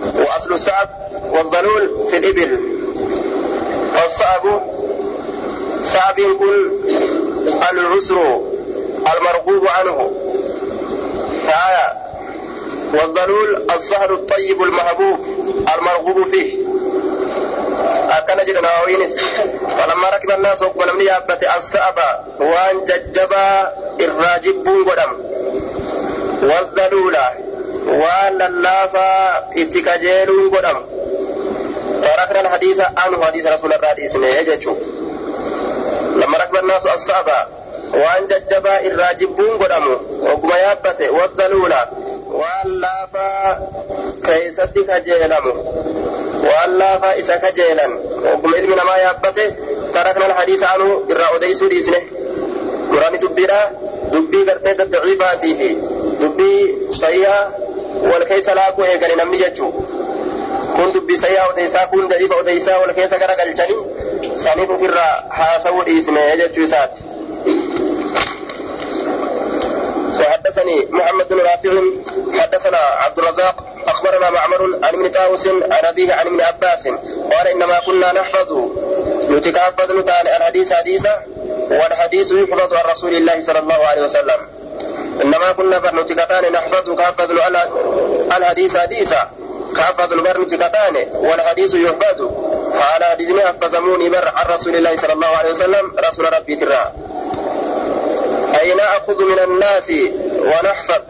وأصل الصعب والضلول في الإبل. فالصعب صعب كل العسر المرغوب عنه. تعالى. والضلول الزهر الطيب المهبوب المرغوب فيه. أكن جدنا وينس فلما ركب الناس ولم يابت الصعب وان ججبا الراجب قدم. والضلول waan lallaafaa itti qajeeluun godhamu tarakna alhadiisa anhu hadiisa rasuularraa dhiisne jechuu lamma rakiba annaasu assa'aba waan jajjabaa irraa jibbuun godhamu ogguma yaabbate waddaluula waan laafaa keeysatti kajeelamu waan laafaa isa kajeelan ogguma ilmi namaa yaabbate tarakna alhadiisa anhu irraa odeysuu dhiisne muraani dubbiidha dubbii gartee daddaciifaatii fi dubbii sayyaa wal keessa laaquu eegale namni jechuu kun dubbii sayyaa odeysaa kun dadiifa odeysaa wal keessa gara galchanii saniif ofirraa haasawuu dhiisne jechuu isaati. وحدثني محمد بن رافع حدثنا عبد الرزاق أخبرنا معمر عن ابن طاووس عن أبيه عن ابن عباس قال إنما كنا نحفظ نتكافز نتعالى الحديث حديثا والحديث يحفظ عن رسول الله صلى الله عليه وسلم. إنما كنا نتكتان نحفظ كافز الحديث حديثا كافز بر نتكتان والحديث يحفظ. قال حديثني حفظموني بر عن رسول الله صلى الله عليه وسلم رسول ربي ترى. أي نأخذ من الناس ونحفظ؟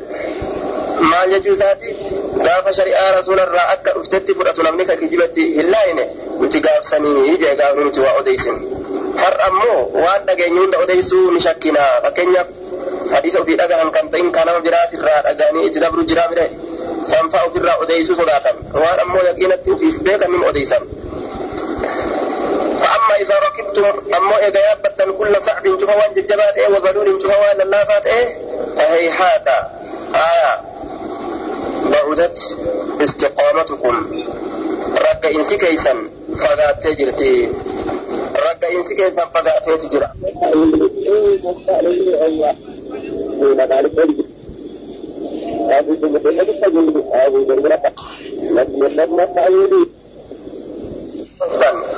ما ججوساتي gaafa shari'aa rasuularraa akka dhuftetti fudhatu namni ka kijibatti hin laayine nuti gaafsanii ije gaafni nuti waa odeysin har ammoo waan dhageenyu hunda odeysuu ni shakkina fakkeenyaaf hadiisa ofii dhagahan kan ta'in kan nama biraatirraa dhagaanii itti dabru jira mire sanfaa ofirraa odeysuu sodaatan waan ammoo yaqiinatti ufiif beekan nim odeysan فأما إذا ركبتم أما إذا يابت كل صعب جهوان ججبات إيه وظلول جهوان اللافات إيه فهيحات آية بعدت استقامتكم رق إنسي كيسا تجرتي رق إنسي كيسا فقات تجرى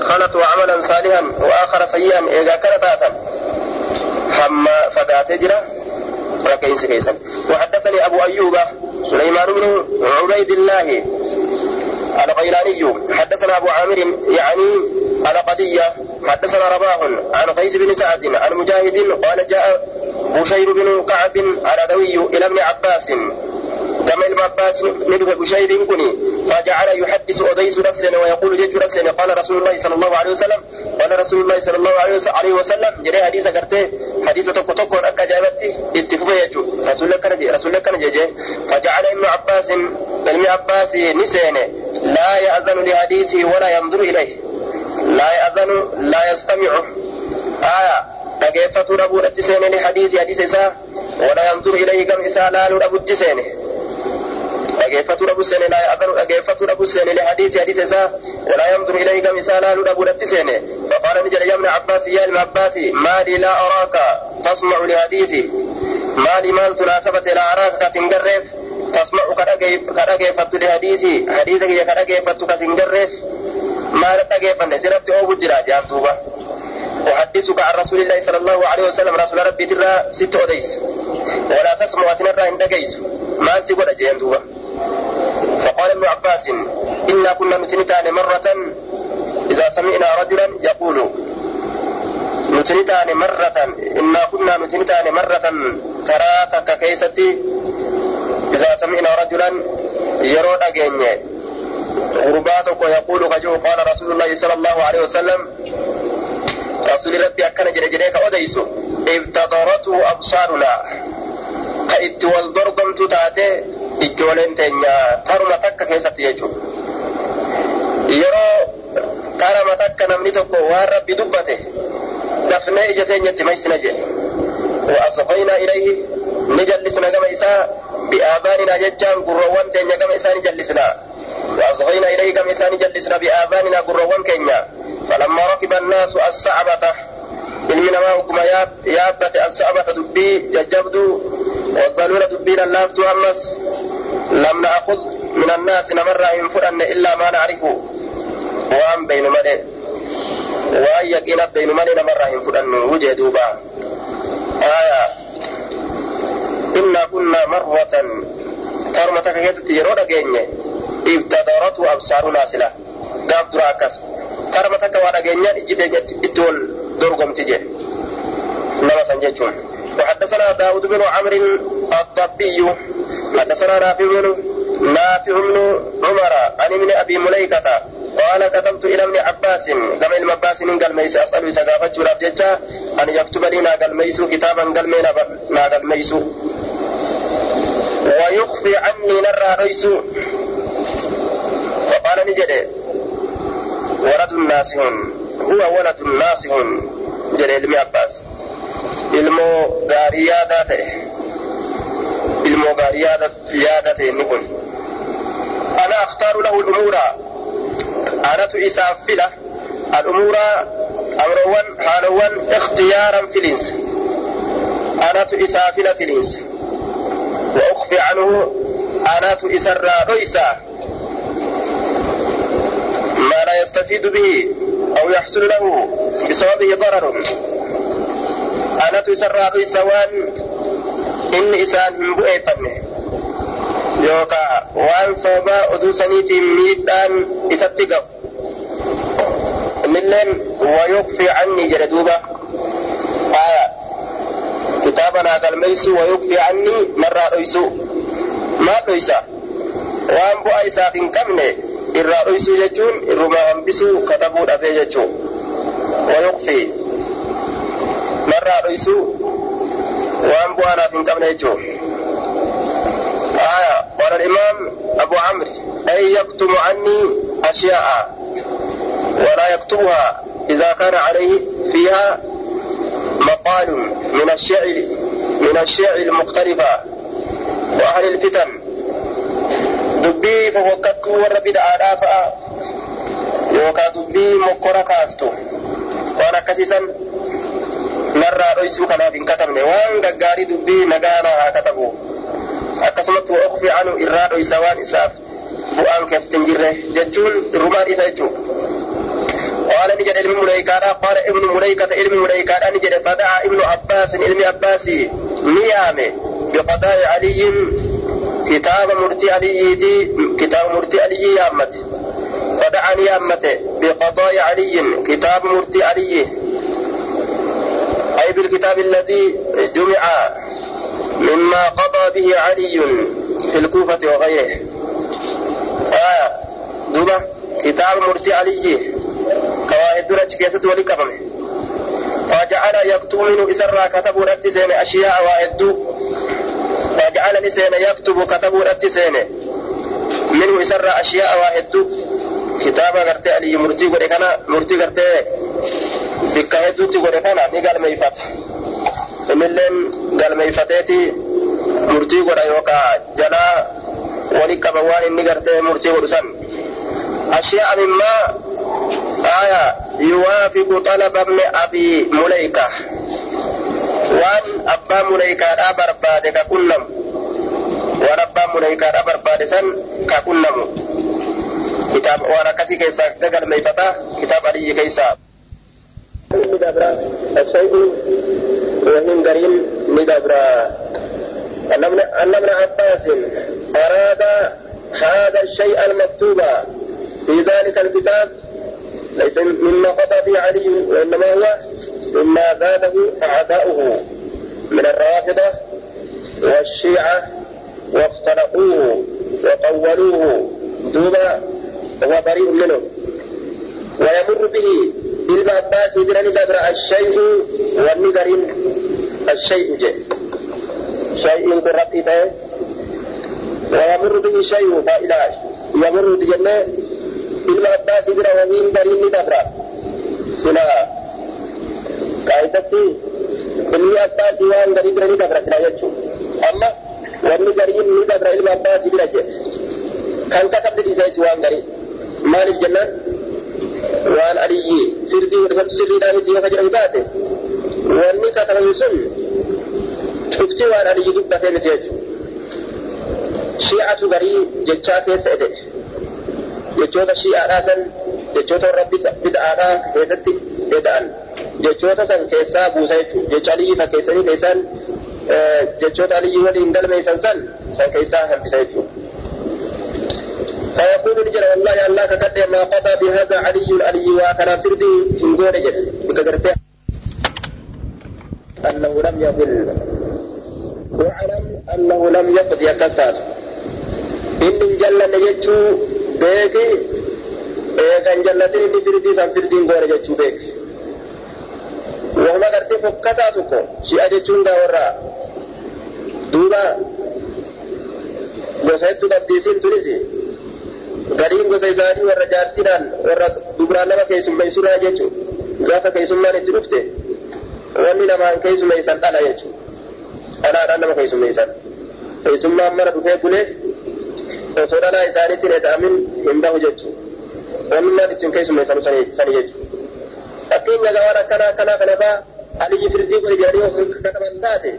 خلط وعملا صالحا وآخر سيئا إذا كان تاتا حما فقات جرا ركيس كيسا وحدثني أبو أيوب سليمان بن عبيد الله الغيلاني. حدثنا أبو عامر يعني القضية حدثنا رباح عن قيس بن سعد عن مجاهد قال جاء بشير بن كعب العدوي إلى ابن عباس. كما عباس ندف بشير كني. فجعل يحدث أديس رسنا ويقول جج رسنا قال رسول الله صلى الله عليه وسلم قال رسول الله صلى الله عليه وسلم جري حديث كرته حديث توكو توكو أكا جابتي اتفق يجو رسول الله رسول الله فجعل ابن عباس ابن عباس نسين لا يأذن لحديثه ولا ينظر إليه. لا يأذن لا يستمع. آية dhageeffatu dhabuudhatti seene hadiisi hadiisa isaa wala yanzur ilayhi gam isaa laaluu dhageeffatu dhabu seene lihadiisi hadiisa isaa walaa yamduru ilayhi gam isaa laalu dhabu dhatti seene faqaala ni jedhe ya ibna abbaasi yaa ilma abbaasi maalii laa araaka tasmacu lihadiisi maalii maaltu naasabate laa araaka kasin garreef tasmacu ka dhageeffattu lihadiisi hadiisa kiyya ka dhageeffattu kasin garreef maal dhageeffanne sirratti oobu jira jaan duuba أحدثك عن رسول الله صلى الله عليه وسلم رسول ربي ترى ست أديس ولا تسمع وتنرى إن دقيس ما أنت ولا دوبا فقال ابن عباس إنا كنا نتنتان مرة إذا سمعنا رجلا يقول نتنتان مرة إنا كنا نتنتان مرة تراتك كيستي إذا سمعنا رجلا يرو أجيني غرباتك ويقول كجو قال رسول الله صلى الله عليه وسلم رسول ربي أكن جري جري كأوديسو ابتدرته أبصارنا كإت والضربم تتاتي إجولين تنيا ترمى تكا كيسة يجو yeroo karama takka namni tokko waan rabbi dubbate dafnee ija teenyatti maysina jedhe. وأصغينا إليه نجلسنا كما إساء بآذاننا ججان قروان تنيا كما إساء نجلسنا وأصغينا إليه كما إساء نجلسنا بآذاننا قروان كنيا فلما ركب الناس الصعبة ilmi namaa hukuma yaabbate as-sa'bata dubbii jajjabdu والضلولة دبينا لافتو أمس لم نأخذ من الناس نمر إن فرن إلا ما نعرفه وأن بين مدى وأن يقين بين مدى نمر إن فرن وجه دوبا آية إنا كنا مرة ترمتك كيست يرونا جيني ابتدرته أبصارنا سلا قاب دراكس ترمتك وأنا جيني إتول درغم تجي. نما سنجتون وحدثنا داود بن عمرو الضبي حدثنا نافع بن نافع بن عمر عن ابن أبي مليكة قال كتبت إلى ابن عباس كما ابن عباس قال ميس أسأل سقافة جراب جتا أن يكتب لنا قال ميس كتابا قال مينا قال ميس ويخفي عني نرى ريس. فقال نجد ولد ناسه هو ولد ناصح جل علم عباس. علم غاري علم غاري يادته نقول أنا أختار له الأمور. أنا تؤسى فلا الأمور أمروان حالوان اختيارا في الإنس. أنا تؤسى فلا في الإنس. وأخفي عنه أنا تؤسى الرابيسة ما لا يستفيد به. أو يحصل له بسببه ضرر. أنا تسرى في سوان إن إسان من بؤي فمه يوكا وان صوبا أدو سنيتي ميدان إساتيقا ملن ويكفي عني جردوبا آية. كتابنا قال ميسو ويكفي عني مرة رئيسو. ما رئيسا وان بؤي ساقين كمني irraa dhoysuu jechuun irrumaa hambisuu katabuu dhabee jechuu wayukfi narraa dhoysu waan bu'aanaaf hin qabne jechuun آية قال الإمام أبو عمرو أي يكتم عني أشياء ولا يكتبها إذا كان عليه فيها مقال من الشعر من الشعر المختلفة وأهل الفتن دبي فوكت ور بدعا دافا يوكا دبي مكورا كاستو وأنا كسيسا narraa dhoysuu kanaaf hin katabne waan gaggaarii dubbii nagaanaa haa katabu akkasumatti wa ukfi anu irraa dhoysa waan isaaf bu'aan keessatti hin jirre jechuun rumaan isa jechuu قال نجد علم مليكانا قال ابن مليكة علم مليكانا نجد فدعا ابن عباس علم عباسي نيامه بقضاء علي كتاب مرتي علي دي كتاب مرتي علي يامت. فدعا نيامته بقضاء علي كتاب مرتي علي. أي بالكتاب الذي جمع مما قضى به علي في الكوفة وغيره. آية دوبة كتاب مرتي علي. كواهد درج كيست ولكفمه فجعل يكتب منه إسرا كتب رتسين أشياء واهد فجعل نسين يكتب كتب رتسين منه إسرا أشياء واهد كتابا قرتي علي مرتي قرتي كان مرتي قرتي bikka hedduutti godhe kana ni galmeeyfata innilleen galmeeyfateeti murtii godha yookaa jalaa ولك بوان نقرته مرتي ورسن أشياء مما آية يوافق طلب ابن أبي مليكة. وان أبا مليكة أبر بعد ككلم وان أبا مليكة أبر بعد سن ككلم كتاب وأنا كسي كيسا دقل ميفتا كتاب علي كيسا الشيء وهم قريم ندبرا ابن عباس أراد هذا الشيء المكتوب في ذلك الكتاب ليس مما قضى به علي وإنما هو مما زاده أعداؤه من الرافضة والشيعة وافترقوه وطولوه دون هو بريء منه. ويمر به ابن عباس بن نذر الشيخ والنذر الشيخ جه. شيء قرطيته ويمر به شيء فائداش يمر تجنه ابن عباس بن وهيم بن نذر sila qaayidatti ilmi abbaasii waan garii bira ni dabra sila jechuun amma wanni gariin ni dabra ilma abbaasii bira je kan katabni dhiisa jechuun waan garii maaliif jennaan waan aliyyi firdii wadisatti sirriidhaa miti yoo ka jedhamu taate wanni katabame sun cufti waan aliyyi dubbatee miti jechuudha. Shi'atu garii jechaa keessa ede jechoota shi'aadhaa san jechoota warra bid'aadhaa keessatti eda'an jechoota san keessaa buusa jechuudha. Jecha aliyyi fakkeessanii keessaan jechoota aliyyi waliin galmeessan san san keessaa hambisa jechuudha. فيقول رجل والله الله كقد ما قضى بهذا علي علي وكان فردي إن قول رجل بكثرته أنه لم يقل واعلم أنه لم يقض يكسر إن جل نجتو بيك إيغان جلتين إن فردي سان فردي قول رجل بيك وهما قرتي فكتاتكو شيء أجتون دورا دوبا وسيدو تبديسين تنسي gariin gosa isaanii warra jaartiidhaan warra dubraan nama keessummeessuudhaa jechuun gaafa keessummaan itti dhufte wanni namaan keessummeessan dhala jechuun dhalaadhaan nama keessummeessan keessummaan mana dhufee bulee osoo dhalaa isaaniitti hin eda'amin hin bahu jechuun wanni maan ittiin keessummeessan sani jechuun akkanaa akkanaa kana faa aliyyi firdii godhe jedhanii of kataban taate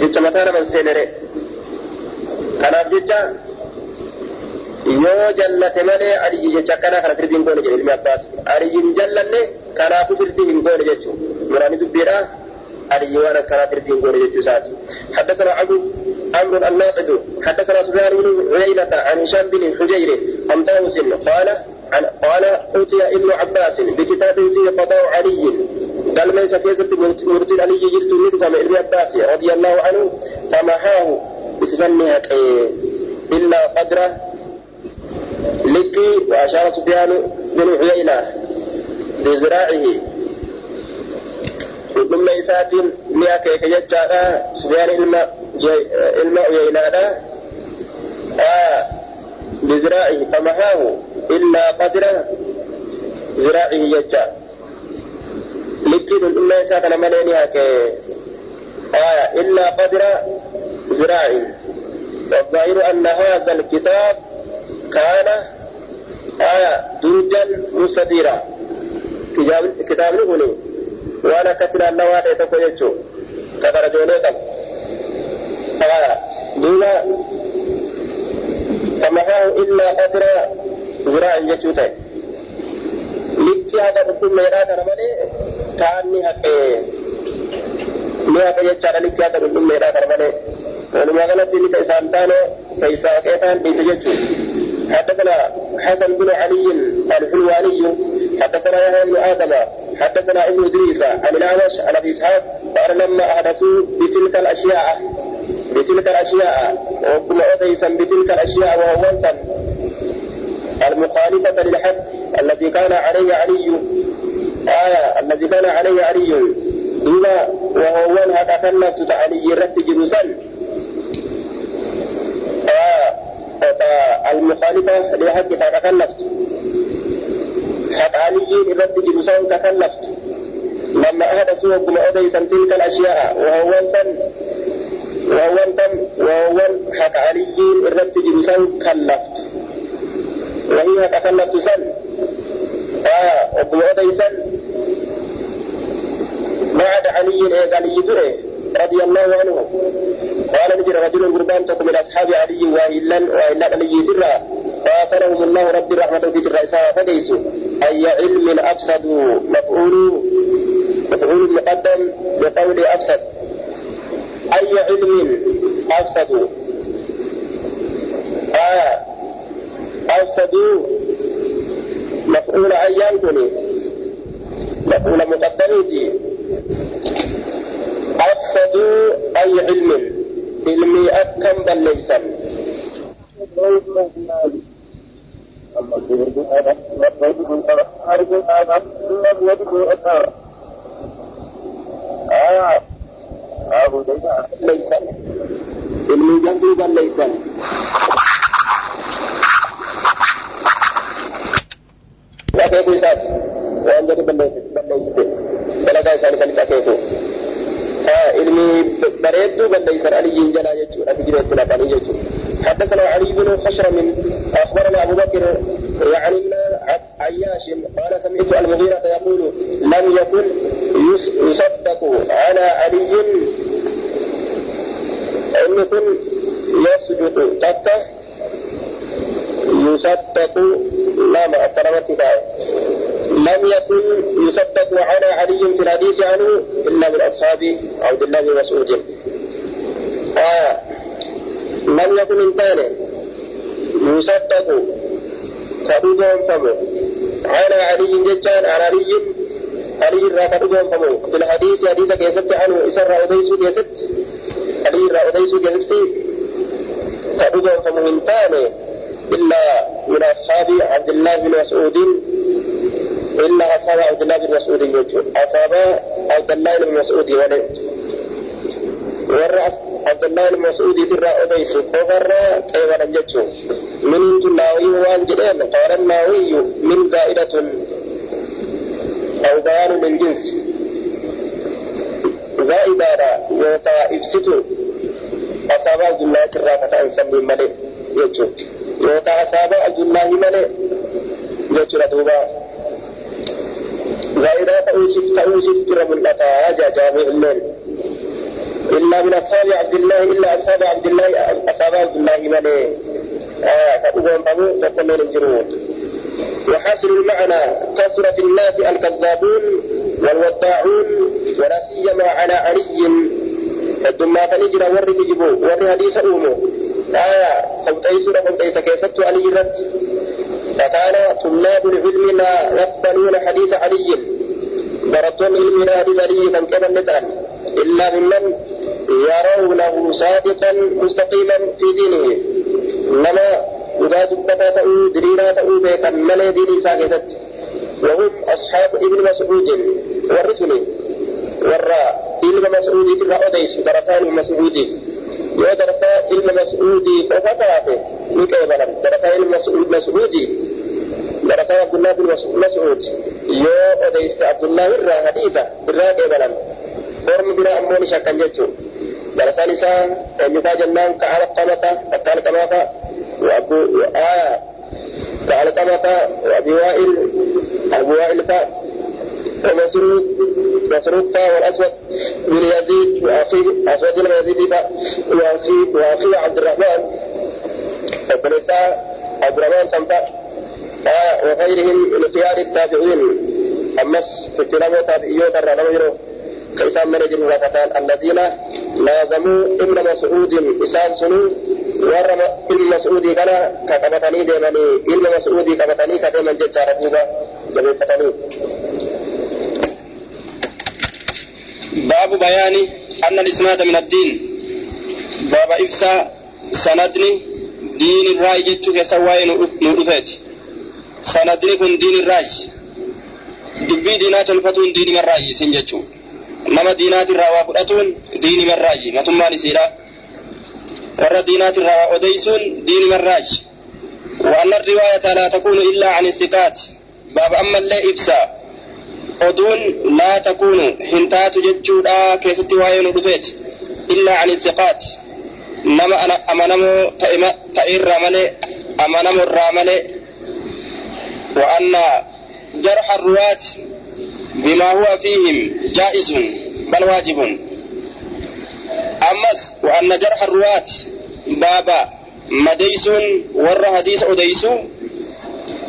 jecha mataa naman seenere kanaaf jecha yoo jallate malee aliyyi jecha akkanaa kana firdii hin goone jedhe ilmi abbaas aliyyi hin jallanne kanaafu firdii hin goone jechuun muraani dubbiidha aliyyi waan akkanaa firdii hin goone jechuu isaati حدثنا عبد عمرو الناقد حدثنا سفيان بن عيينة عن هشام بن حجير عن طاووس قال قال أوتي ابن عباس بكتاب فيه قضاء علي. قال ليس كيسة مرتل علي جلت منكم ابن عباس رضي الله عنه فمحاه بسنها إلا قدره لكي وأشار سفيان بن عيينة بذراعه. ثم إسات مئة كيك يجعل سفيان إلما إلما عيينة آه بذراعه فمحاه إلا قدر ذراعه يجعل لكي ثم إسات لما لينها كي آه إلا قدر ذراعه والظاهر أن هذا الكتاب كان آية درجا مستديرا. كتاب نقولي. وأنا كتنا النوات يتكو يجو. كبر جونيكم آية دولا فمحاه إلا قدر ذراع يجوتي لكي هذا ركون ميرات رمالي كاني حقه فيجعل لكي هذا ركون ميرات رمالي ولما غلط لك إسان تانو فإساء كيتان بيسججو حدثنا حسن بن علي الحلواني حدثنا يحيى بن آدم حدثنا ابن ادريس عن الاعمش عن ابي اسحاق قال لما احدثوا بتلك الاشياء بتلك الاشياء وكل اوديسا بتلك الاشياء وهو المخالفة للحق الذي كان عليه علي. آية الذي كان عليه علي. دوما وهو هذا كلمة علي رد جلوسا. آه المخالفة لحق تكلفت حق علي رد جلوسا تكلفت لما أحدثوا كما أديسا تلك الأشياء وهو سن waawwan kam waawwan haqa aliyyiin irratti haqa kallaftu san obbuma odeysan بعد علي إيه علي تري رضي الله عنه. قال نجر رجل قربان تكم من أصحاب علي وإلا وإلا علي ترى قاتلهم الله رب رحمة في الرئيسة فليسوا أي علم أفسد مفعول مفعول مقدم بقول أفسد. أي علم أفسد. آه أفسدوا مفعول أيام كني مفعول مقدمتي. أفسدوا أي علم. علمي أكم بل ليسا علمي جهل بل ليسا akeeku isaati waan jedhu balleessite dalagaa isaanii sanitti akeeku ilmi bareedduu balleessan aliyyiin jalaa jechuudha fijireetti naqanii jechuudha حدثنا علي بن خشرم اخبرنا ابو بكر يعني عياش قال سمعت المغيرة يقول لم يكن يصدق على علي ان يكن يسجد تحته يصدق لا ما لم يكن يصدق على علي في الحديث عنه إلا من أصحاب عبد الله بن مسعود. آه. لم يكن إنسان يصدق كدوبهم فمو على علي جتان على علي علي را كدوبهم فمو في الحديث حديث كيست عنه إسر رأوديس كيست علي رأوديس كيست كدوبهم فمو إنسان إلا من أصحاب عبد الله بن مسعود. إلا أصحاب عبد الله بن مسعود. يجو أصحاب عبد الله بن مسعود ولد ورأس عبد الله بن مسعود ترى أبيس. وفر قيولا جتو من الناوي وان جدين قال الناوي من زائدة. أو بيان للجنس زائدة يوتا إفسدو أصحاب عبد الله فتأنسمي ملك يجو yookaan asaaba abdullaahi malee jechuudha duuba. Zaa'idaa ta'uusif ta'uusif irra mul'ata. Jaajaabe illeen. إلا من أصحاب عبد الله إلا أصحاب عبد الله أصحاب عبد الله ملي فأبوهم فمو تقول الجنود وحاصل المعنى كثر في الناس الكذابون والوداعون ولا سيما على علي الدمات نجرى ورد جبو ورد حديث أومو آية قمتيسون قمتيس كيفت علي رد. فكان طلاب العلم لا يقبلون حديث علي. بردون علم حديث علي كان نتان إلا ممن يرونه صادقا مستقيما في دينه. إنما إذا دبتا تأو درينا تأو بيكا ملي ديني ساكتت وهم أصحاب ابن مسعود والرسل. والرا ابن مسعود ترى أديس درسان مسعود. Yoo darsaa ilma mas'uudii qofa taate ni qeebalan darsaa ilma mas'uudii darsaa abdullah bin mas'uud yoo odeyste abdullah irraa hadiisa irraa qeebalan ormi biraa ammoo ni shakkan jechuu darsaan isaa eenyufaa jennaan ka alqamata akka alqamaata وأبو آه كعلقمة وأبي وائل أبو وائل فا ومسروق مسروق والأسود بن يزيد وأخيه أسود بن يزيد وأخيه وأخيه عبد الرحمن بن عبد الرحمن سمطة آه وغيرهم من خيار التابعين. أمس كلام تابعيوت الرحمن كيسان من وفتان الذين لازموا ابن مسعود إسان سنو ورم ابن مسعود كان كتبتني ديماني ابن مسعود كتبتني كديما ججارة دوبا جميل فتني باب بيان أن الإسناد من الدين باب إبسا سندني دين الراي جتو كسواي نورفت سندني كن دين الراي دبي دينات الفتون دين الراي سنجتو nama diinaati irraa waa fudhatuun diini marraaji matummaan isiidha warra diinaati irraa waa odeysuun diini marraaji وأن الرواية لا تكون إلا عن الثقات باب أما اللي إبسا أدون لا تكون حنتات ججودا كيست وين رفيت إلا عن الثقات نما أنا أمنمو تئر ملي أمنمو الراملي وأن جرح الرواة بما هو فيهم جائز بل واجب أمس وأن جرح الرواة بابا مديس ور حديث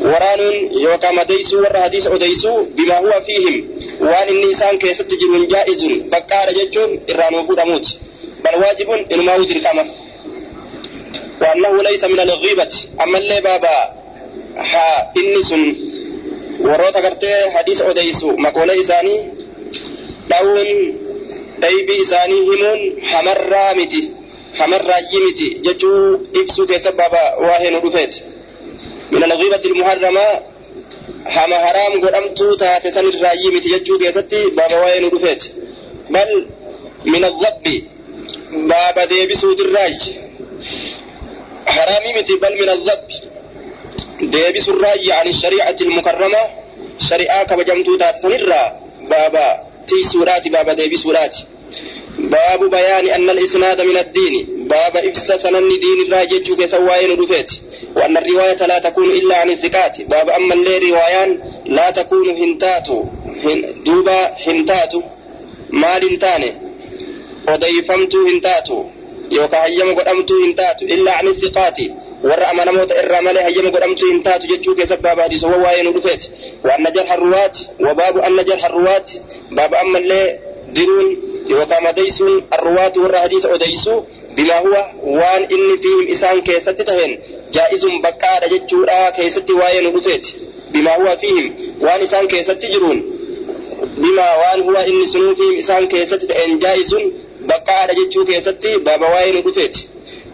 وران يوكا مديس ور حديث أديسو بما هو فيهم وأن النسان كيست جرون جائز بكار ججون إرانو فودموت بل واجب إنما ودر كما وأنه ليس من الغيبة أما اللي بابا ها إنسن warroota gartee hadiisa odeysu makoolee isaanii dha'uun dhaybii isaanii himuun hamarraa miti hamarraayyi miti jechuu ibsuu keessa baaba waa'ee من الغيبة المحرمة هم حرام قرام توتا تسان الرأي متججو كيستي بابا وين رفيت. بل من الضب بابا دي بسود الرأي. حرامي متي بل من الضب. دي بس الرأي عن الشريعة المكرمة شريعة كما جمتو تسان بابا تي سورات بابا دي بسورات باب بيان أن الإسناد من الدين. باب إبسا سنن دين الرأي جججو كيسا وين رفيت. وأن الرواية لا تكون إلا عن الثقات. باب أما اللي روايان لا تكون هنتات دوبا هنتاتو مال تاني وضيفمت هنتات يوكا هيم قدمت هنتات إلا عن الثقات. ورأى من موت إرمالي هيم هنتاتو، هنتات جتشوك سباب هديس هو واين ودفت وأن جرح الرواة وباب أن جرح الرواة. باب أما اللي درون. يوكا مديس الرواة ورأى هديس أديسو بما هو وان إني فيهم إسان كيستتهن jaa'izun baqqaadha jechuudha keessatti waa'ee nu dhufeeti bimaa huwa fiihim waan isaan keessatti jiruun bimaa waan huwa inni sunuu fiihim isaan keessatti ta'een jaa'izun baqqaadha jechuu keessatti baaba waa'ee nu dhufeeti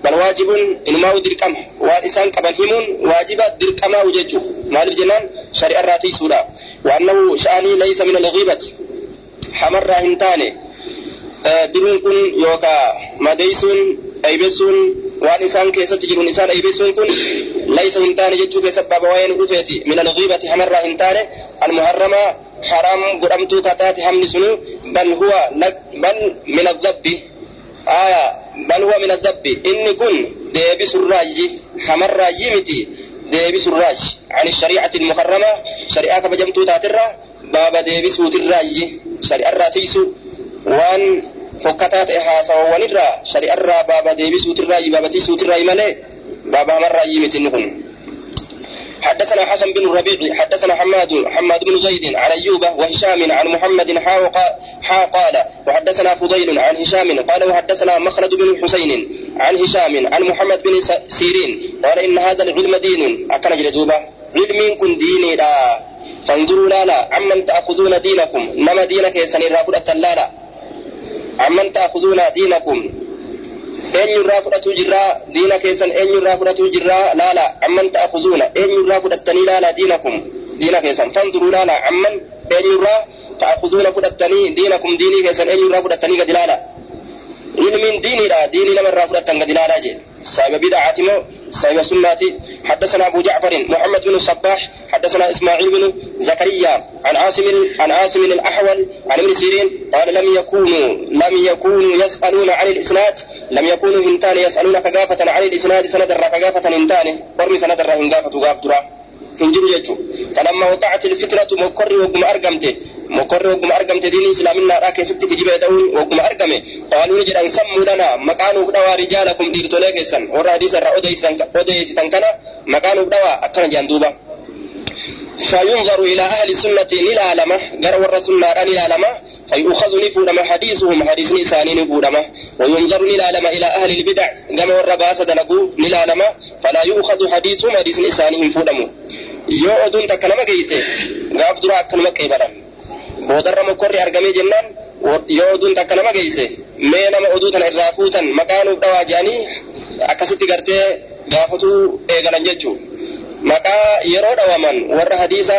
bal waajibun inumaa dirqama waan isaan qaban himuun waajiba dirqamaa jechuun maaliif jennaan shari'arraa tiisuudha waannahu sha'anii laysa min alghiibati hamarraa hin taane diruun kun yookaa madeysuun dhaybessuun waan isaan keessatti jiruun isaan dhaybessuun kun laysa hin taane jechuu keessa baaba waa'ee nu dhufeeti min alghiibati hamarraa hin taane almuharramaa haraam godhamtuu kataate hamni sunu bal huwa bal min adhabbi aya bal huwa min adhabbi inni kun deebisu irraayi hamarraayi miti deebisu irraayi ani shariicati ilmukarrama shari'aa kabajamtuu taatirraa baaba deebisuutirraayi fokkataa ta'e haasawawanirraa shari'arraa baaba deebisuutirraayi baaba tiisuutirraayi malee hamarraayi miti inni kun حدثنا حسن بن الربيع حدثنا حماد حماد بن زيد عن أيوب وهشام عن محمد حا قال وحدثنا فضيل عن هشام قال وحدثنا مخلد بن حسين عن هشام عن محمد بن سيرين قال إن هذا العلم دين أكن جلدوبة علم كن ديني لا فانظروا لا عمن تأخذون دينكم نما دينك يسني رافضة لا عمن تأخذون دينكم eenyurraa fudhatu jirraa diina keessan eenyurraa fudhatu jirraa laala amman ta'akuzuuna eenyurraa fudhattanii laala diinakum diina keessan fanzuruu laala amman eenyurraa ta'akuzuuna fudhattanii diinakum diinii keessan eenyurraa fudhattanii gadi laala ilmiin diiniidha diinii namarraa fudhattan gadi laalaa jee صاحب بدعة صاحب سنة حدثنا أبو جعفر محمد بن الصباح حدثنا إسماعيل بن زكريا عن عاصم عن عاصم الأحول عن ابن سيرين قال لم يكونوا لم يكونوا يسألون عن الإسناد لم يكونوا هنتان يسألون كجافة عن الإسناد سند الرا كجافة هنتان ورمي سند الرا هنجر يجو فلما وقعت الفترة مكر وقم أرقمته مكر وقم أرقمته دين إسلامنا راك ست كجيبه دون وقم أرقمه قالوا نجد أن سموا لنا مكانوا بدوا رجالكم دير توليكسن ورا حديث الرا أوديسن كان مكانوا بدوا أكن جندوبا فينظر إلى أهل السنة نلالمة قروا الرسول نلالمة فيؤخذ نفودما حديثهم حديث نساني نفودما وينظر نلالما إلى أهل البدع قام والرباس دلقوا نلالما فلا يؤخذ حديثهم حديث نساني نفودمو yoo oduun takka nama geeyse gaaf dura akkanuma qeebalan boodarra mokorri argamee jennaan yoo oduun takka nama geeyse mee nama oduu tana irraa fuutan maqaa nuuf dhawaa jedhanii akkasitti gartee gaafatuu eegalan jechuu maqaa yeroo dhawaman warra hadiisa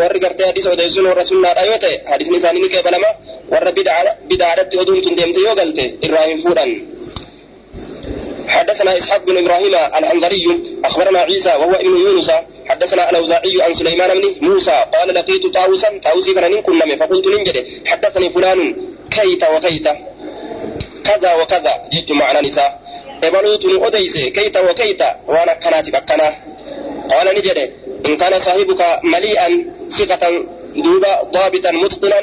warri gartee hadiisa odeessuun warra sunnaadha yoo ta'e hadiisni isaanii ni qeebalama warra bidaadhatti oduun tun deemte yoo galte irraa hin fuudhan حدثنا اسحاق بن إبراهيم الحنظري اخبرنا عيسى وهو ابن يونس حدثنا الأوزاعي عن سليمان بن موسى قال لقيت طاووسا طاووسي كان كنا فقلت ننجد حدثني فلان كيت وكيت. كذا وكذا جت معنى نساء. إبلوت أديس كيت وكيت وأنا كناتب أكنا قال نجد إن كان صاحبك مليئا ثقة دوبا ضابطا متقنا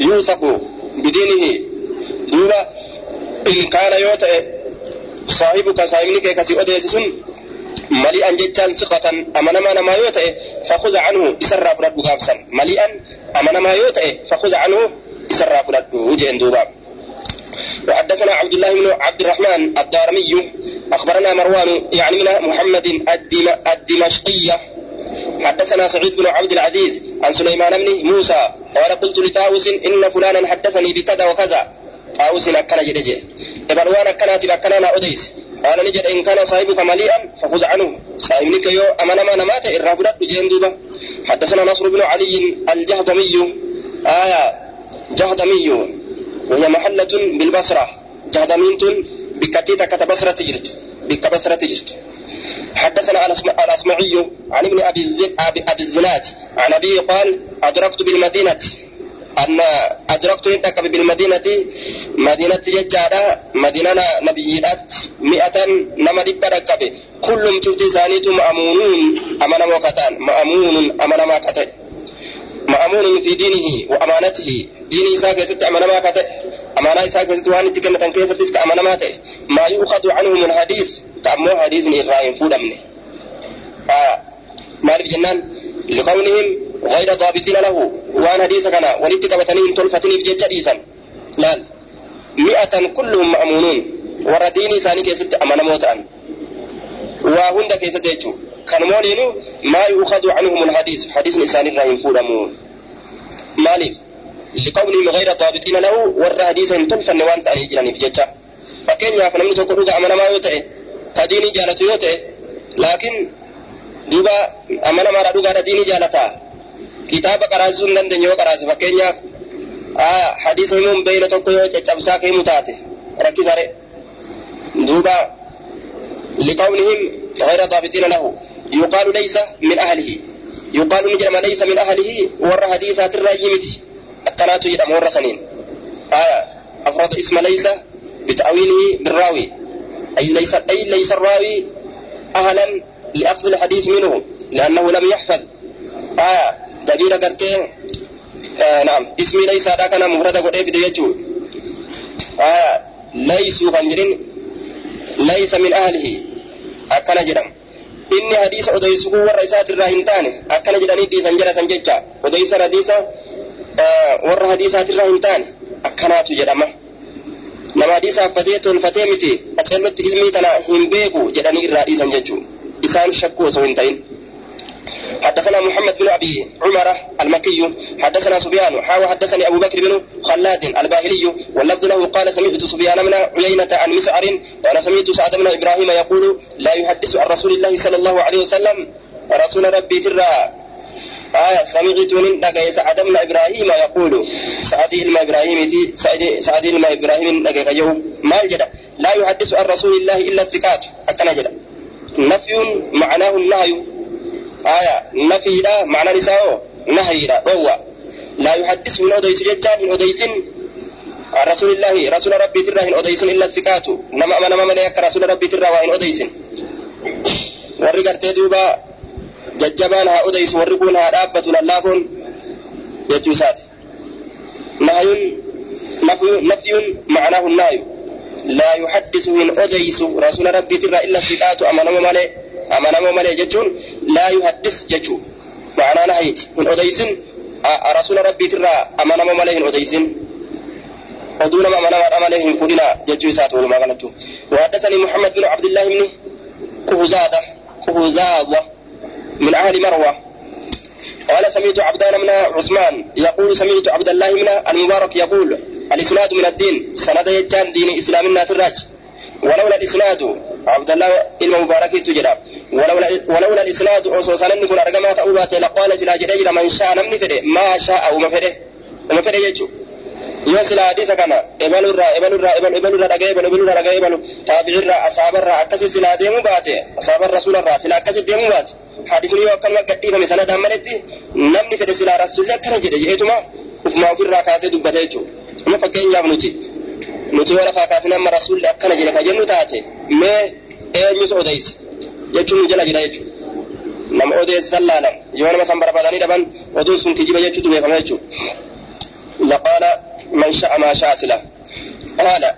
يوثق بدينه. دوبا إن كان يوتئ صاحبك صاحبنك كسي أديس مليئا جتان ثقة أمنما نما يوتئ فخذ عنه إسرى فرد قابسا مليئا أمنما يوتئ فخذ عنه إسرى فرد وجين دوبا وحدثنا عبد الله بن عبد الرحمن الدارمي أخبرنا مروان يعني من محمد الدم الدمشقية حدثنا سعيد بن عبد العزيز عن سليمان بن موسى قال قلت لطاووس إن فلانا حدثني بكذا وكذا طاووس أكل جدجه إبروان أكلت بأكلنا أديس قال نجد إن كان صاحبك مليئا فخذ عنه صاحبك يو أمانا ما نمات إرابرات بجين دوبا حدثنا نصر بن علي الجهضمي آية جهضمي وهي محلة بالبصرة جهضمينت بكتيتا كتبصرة تجرت بك بصرة تجرت حدثنا الأسمعي عن ابن أبي أبي الزناد عن أبي قال أدركت بالمدينة أن أدركت عندك بالمدينة مدينة ججارة مدينة نبيات مئة نما دبرك كلهم تفتي سانيت مأمونون أمنا موكتان مأمون أمنا ما كتان مأمون في دينه وأمانته. ديني إساء كيست أمنا ما كتان أمانا إساء كيست واني تكنة كيست أمنا ما ما يؤخذ عنه من حديث كأمو حديث إرائم فودمني. آه. مالك جنان. لقولهم غير ضابطين له. وان حديث كان ولدت كبتنين تلفتني بجج حديثا لا. مئة كلهم مأمونون. ورديني ثاني كيست أمانا موتان. وهند كيست يجو كان مولينو ما يؤخذ عنهم الحديث. حديث نسان الرحيم فودمون مالك لقولهم غير ضابطين له. ور حديثا تلفن وانت يجرني بجج fakkeenyaaf namni tokko dhuga amanamaa yoo ta'e ka diinii jaalatu yoo ta'e duuba amanamaadha dhugaadha diinii jaalataa kitaaba qaraasisuu hin dandeenye yoo qaraase fakkeenyaaf hadiisa himuun beeyna tokko yoo caccabsaa ka himu taate rakkisare duuba liqawnihim غير ضابطين له يقال ليس من أهله يقال نجرم ليس من أهله ور حديثات الراجمتي أكنات يدم ور سنين آية أفرد اسم ليس بتأويله بالراوي أي ليس أي ليس الراوي أهلا لأخذ الحديث منه لأنه لم يحفظ. آية دبير قرتين آه نعم. اسمي ليس هذا كان مفرد قد بدي يجو. آية ليسوا خنجرين ليس من أهله. أكن جرم. إني حديث أديسه والرئيسات الراهنتان أكن جراني دي سنجرة سنججة. أديس رديسة آه ور حديثات الراهنتان أكنات جرمه nama hadiisaaf fatee tolfatee miti achirratti ilmii tana hin beeku jedhanii irraa dhiisan osoo hin ta'in حدثنا محمد بن أبي عمر المكي حدثنا سفيان حاوى حدثني أبو بكر بن خلاد الباهلي واللفظ له قال سمعت سفيان بن عيينة عن مسعر وأنا سمعت سعد بن إبراهيم يقول لا يحدث عن رسول الله صلى الله عليه وسلم رسول ربي ترى. آية سمعت من دقي سعد بن إبراهيم يقول. سعد إلما إبراهيم سعد إلما إبراهيم دقي ما الجد لا يحدث عن رسول الله إلا الثقات أكن جد نفي معناه النهي. آية. نفي لا معنى نساء نهي لا. هو لا يحدث من أديس جتان إن أديس رسول الله رسول ربي ترى إن أديس إلا الثقات. نما أما نما مليك رسول ربي ترى وإن أديس. ورقرت دوبا jajjabaan haa odeysu warri kun haa dhaabbatu lallaafoon jechuu isaati لا يحدث من أديس رسول ربي ترى إلا فتاة أمانا مالي أمانا مالي جتون لا يحدث جتون. معنى نهيت. من أديس آه، رسول ربي ترى أمانا مالي من أديس. ودون ما أمانا مالي من كلنا جتو ساتو لما غلطو. وحدثني محمد بن عبد الله من كهزادة كهزادة من أهل مروة. قال سمعت عبدان من عثمان يقول سمعت عبد الله من المبارك يقول الإسناد من الدين. سند يجان دين إسلام الناتراج ولولا الإسناد عبد الله إلما مبارك تجرى. ولولا ولولا الإسناد أوصى صلى الله عليه وسلم لقال سلا جريجر من شاء نمن فري ما شاء أو ما فري وما فري يجو. يو سلا حديثة كما. إبالو الرا إبالو الرا إبالو إبالو الرا إبالو إبالو الرا إبالو تابع الرا أصاب الرا. أكسي سلا ديم باتي. أصاب الرسول الرا. سلا أكسي ديم باتي. حديث ليو أكل ما قد إيفا مثلا دام نمن فري سلا رسول الله كنا جريجر يجو ما أفما أفر يجو. Amma fakkeenyaaf nuti nuti wala faakaasine amma rasuulli akkana jedhe ka jennu taate mee eenyutu odeyse jechuun nu jala jira jechuudha. nama odeessan laalan yoo nama san barbaadanii dhaban oduun sun kijiba jechuutu beekama jechuudha. laqaala man sha'a maa sha'a sila qaala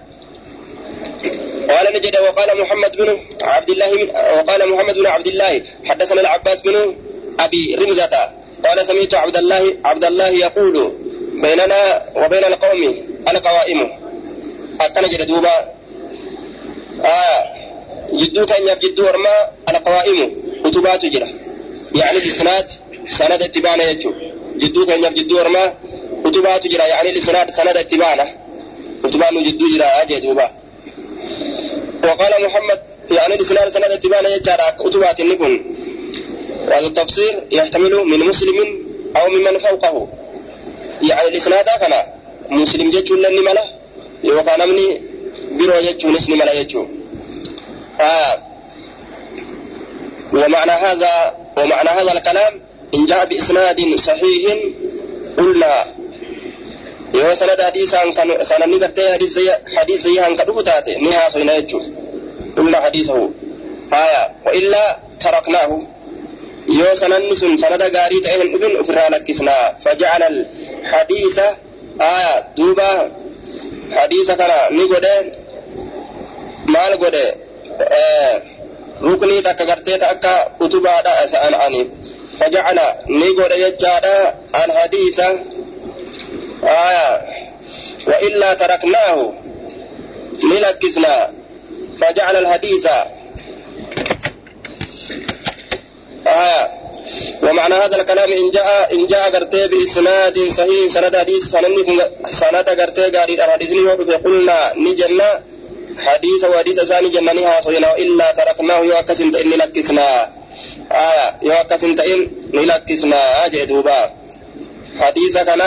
قال نجد وقال محمد بن عبد الله من وقال محمد بن عبد الله حدثنا العباس بن ابي رمزة قال سمعت عبد الله عبد الله يقول بيننا وبين القوم القوائم. أكن جد دوبا. آه جدو كان يب جدو ورما القوائم. كتبات جرا. يعني الإسناد سند اتبانا يجو. جدو كان يب جدو ورما كتبات جرا. يعني الإسناد سند اتبانا كتبان جدو جرا. أجي دوبا. وقال محمد يعني الإسناد سند اتبانا يجارا كتبات النكون وهذا التفسير يحتمل من مسلم أو ممن فوقه. يعني الإسناد كما مسلم جت ولا نملا يوكان أمني بيرو جت ولا نملا جت آه. ومعنى هذا ومعنى هذا الكلام إن جاء بإسناد صحيح قلنا يو سند حديث عن كان سند نقطة حديث حديث زي عن كذب تاتي نهاية سنة جت قلنا حديثه آه. وإلا تركناه gaarii ta'e hin dhufin ofirraa lakkisnaa fajacala alhadiisa haya duuba hadiisa kana ni godhe maal godhe ruknii takka gartee ta akka utubaadha sa'an ani fajacala ni godhe jechaadha alhadiisa آية وإلا تركناه للكسنا فجعل الحديث آية ومعنى هذا الكلام إن جاء إن جاء قرتي بإسناد صحيح سند حديث سند سند قرتي قاري الحديث ني قلنا نجنا حديث وحديث ثاني جنني ها صينا إلا تركناه يوكسنت إني لكسنا. آية يوكسنت إن نلكسنا أجي دوبا. حديث كان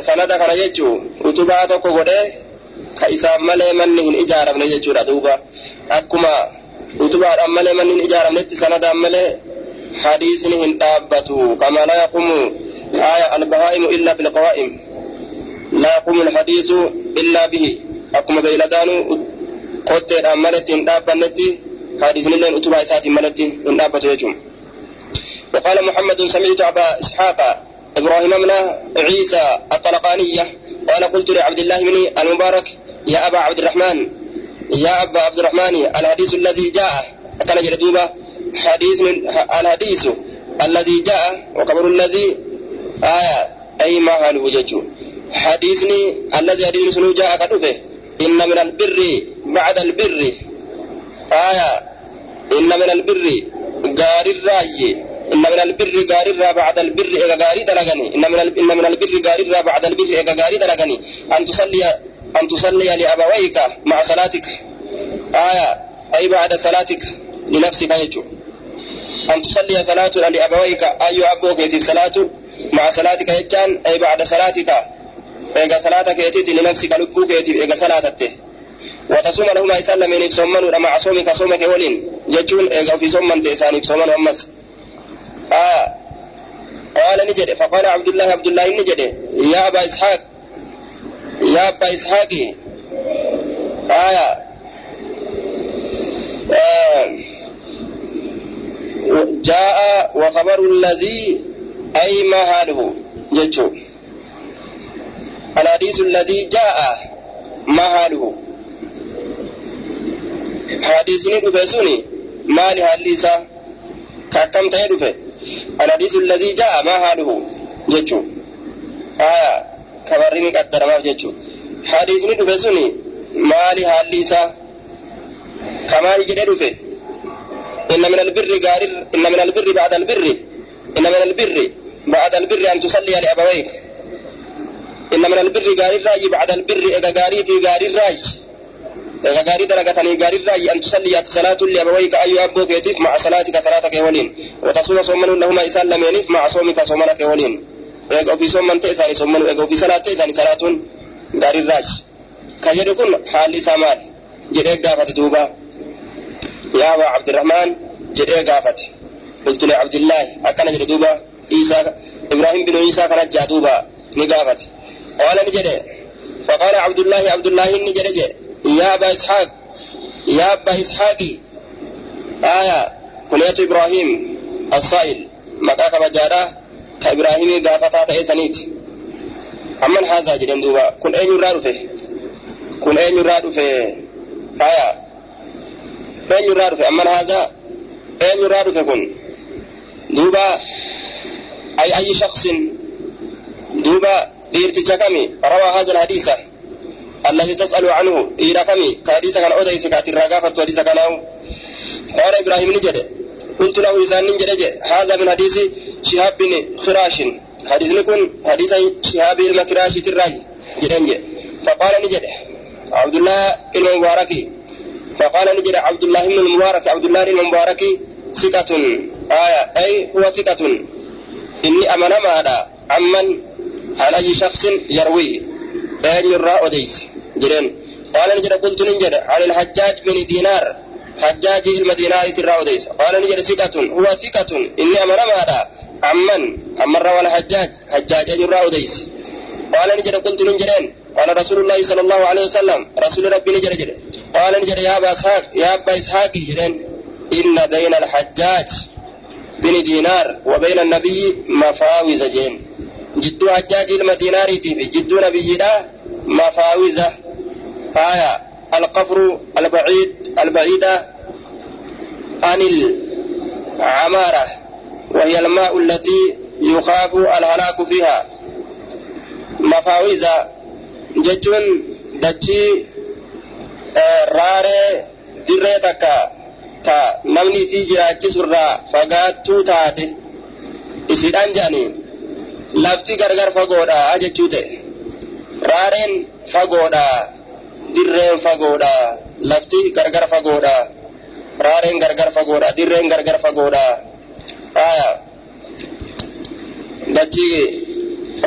sanada kana jechuun utubaa tokko godhee ka isaan malee manni hin ijaaramne jechuudha duuba akkuma utubaadhaan malee manni hin ijaaramnetti sanadaan malee hadiisni hin dhaabbatu kama laa yaqumu aya albahaa'imu illa bilqawaa'im laa yaqumu alhadiisu illaa bihi akkuma beeyladaanu kotteedhaan maletti hin dhaabbannetti hadiisnilleen utubaa isaatiin maletti hin dhaabbatu jechuun وقال محمد سمعت أبا إسحاق إبراهيم بن عيسى الطلقانية قال قلت لعبد الله بن المبارك يا أبا عبد الرحمن يا أبا عبد الرحمن الحديث الذي جاء كان جلدوبة حديث الحديث الذي جاء وقبر الذي آية أي ما هل وجدت حديثني الذي حديث سنو جاء كتبه إن من البر بعد البر. آية إن من البر قار الرأي إن من البر غارر بعد البر إذا غاري دلغني إن من إن من البر غارر بعد البر إذا غاري دلغني أن تصلي أن تصلي لأبويك مع صلاتك. آية أي بعد صلاتك لنفسك يجو. أن تصلي صلاة لأبويك أي أبوك يتيب صلاة مع صلاتك يجان أي بعد صلاتك. إذا صلاتك يتيب لنفسك لبوك يتيب إذا صلاتك. وتصوم لهما يسلم من يبصمن مع صومك صومك ولين يجون إذا في صوم تيسان يبصمن ومس آه قال نجد فقال عبد الله عبد الله نجد يا أبا إسحاق يا أبا إسحاق آية. آه. جاء وخبر الذي أي ما حاله جتشو الحديث الذي جاء ما حاله حديثني دفسوني ما لحاليسا كاكم تهدفه الحديث الذي جاء ما حاله جتشو آية. كبرني قدر ما جتشو حديثني دفسوني ما لحاليسا كمال جدي دفه إن من البر قارر إن من البر بعد البر إن من البر بعد البر أن تصلي لأبويك إن من البر قارر راي بعد البر إذا قاريتي قارر راي إذا قاري درجتني قارر راي أن تصلي صلاة لأبويك أي أبوك يتيف مع صلاتك صلاتك ولين وتصوم صومن لهما إسان لم ينف مع صومك صومنك ولين إذا في صومن تأساني صومن إذا في صلاة تأساني صلاة قارر راي كجد كن حال سامال جدك قافت دوبا يا أبا عبد الرحمن جدي قافت قلت لعبد الله أكن جد دوبا عيسى إبراهيم بن عيسى كان جادوبا نقافت قال نجد فقال عبد الله عبد الله إني جرج يا أبا إسحاق يا أبا إسحاقي آية كنية إبراهيم الصائل مكاك مجارة كإبراهيم قافتا تأسنيت أمن هذا جدن دوبا كن أين يراد فيه كن أين يراد فيه آية أين يراد فيه أمن هذا أين يراد فيه كن دوبا أي أي شخص دوبا ديرتي كمي روى هذا الحديث الذي تسأل عنه إلى كمي كحديث كان أوديس كاتي الرقافة حديث كان قال إبراهيم نجد قلت له إذا نجد هذا من حديث شهاب بن خراش حديث نكون حديث شهاب المكراش تراج جدنج فقال نجد عبد الله المبارك فقال نجد عبد الله بن المبارك عبد الله المبارك ثقة. آية أي هو ثقة. إني أمن ماذا عمن عن أي شخص يروي. أين يرى أديس جرين قال نجد قلت نجد عن الحجاج بن دينار. حجاج المدينة ترى أديس قال نجد ثقة هو ثقة إني أمن ماذا؟ عمن أمر الحجاج حجاج يرى أديس قال نجد قلت نجدين قال رسول الله صلى الله عليه وسلم رسول ربي نجد جد قال نجد يا أبا إسحاق يا أبا إسحاق جدين إن بين الحجاج بن دينار وبين النبي مفاوز جين جدو حجاج المدينار في جدو نبي مفاوزة آية. القفر البعيد البعيدة عن العمارة وهي الماء التي يخاف الهلاك فيها. مفاوزة جتون دجي آه، رارة جريتك تا نمني سي جراجي سرى فقاتو تاتي. إسيدان جاني. لفتي غرغر فقودا أجتوتي. رارين فقودا. Dirreen fagoodha lafti gargar fagoodha raareen gargar fagoodha dirreen gargar fagoodha aya dachi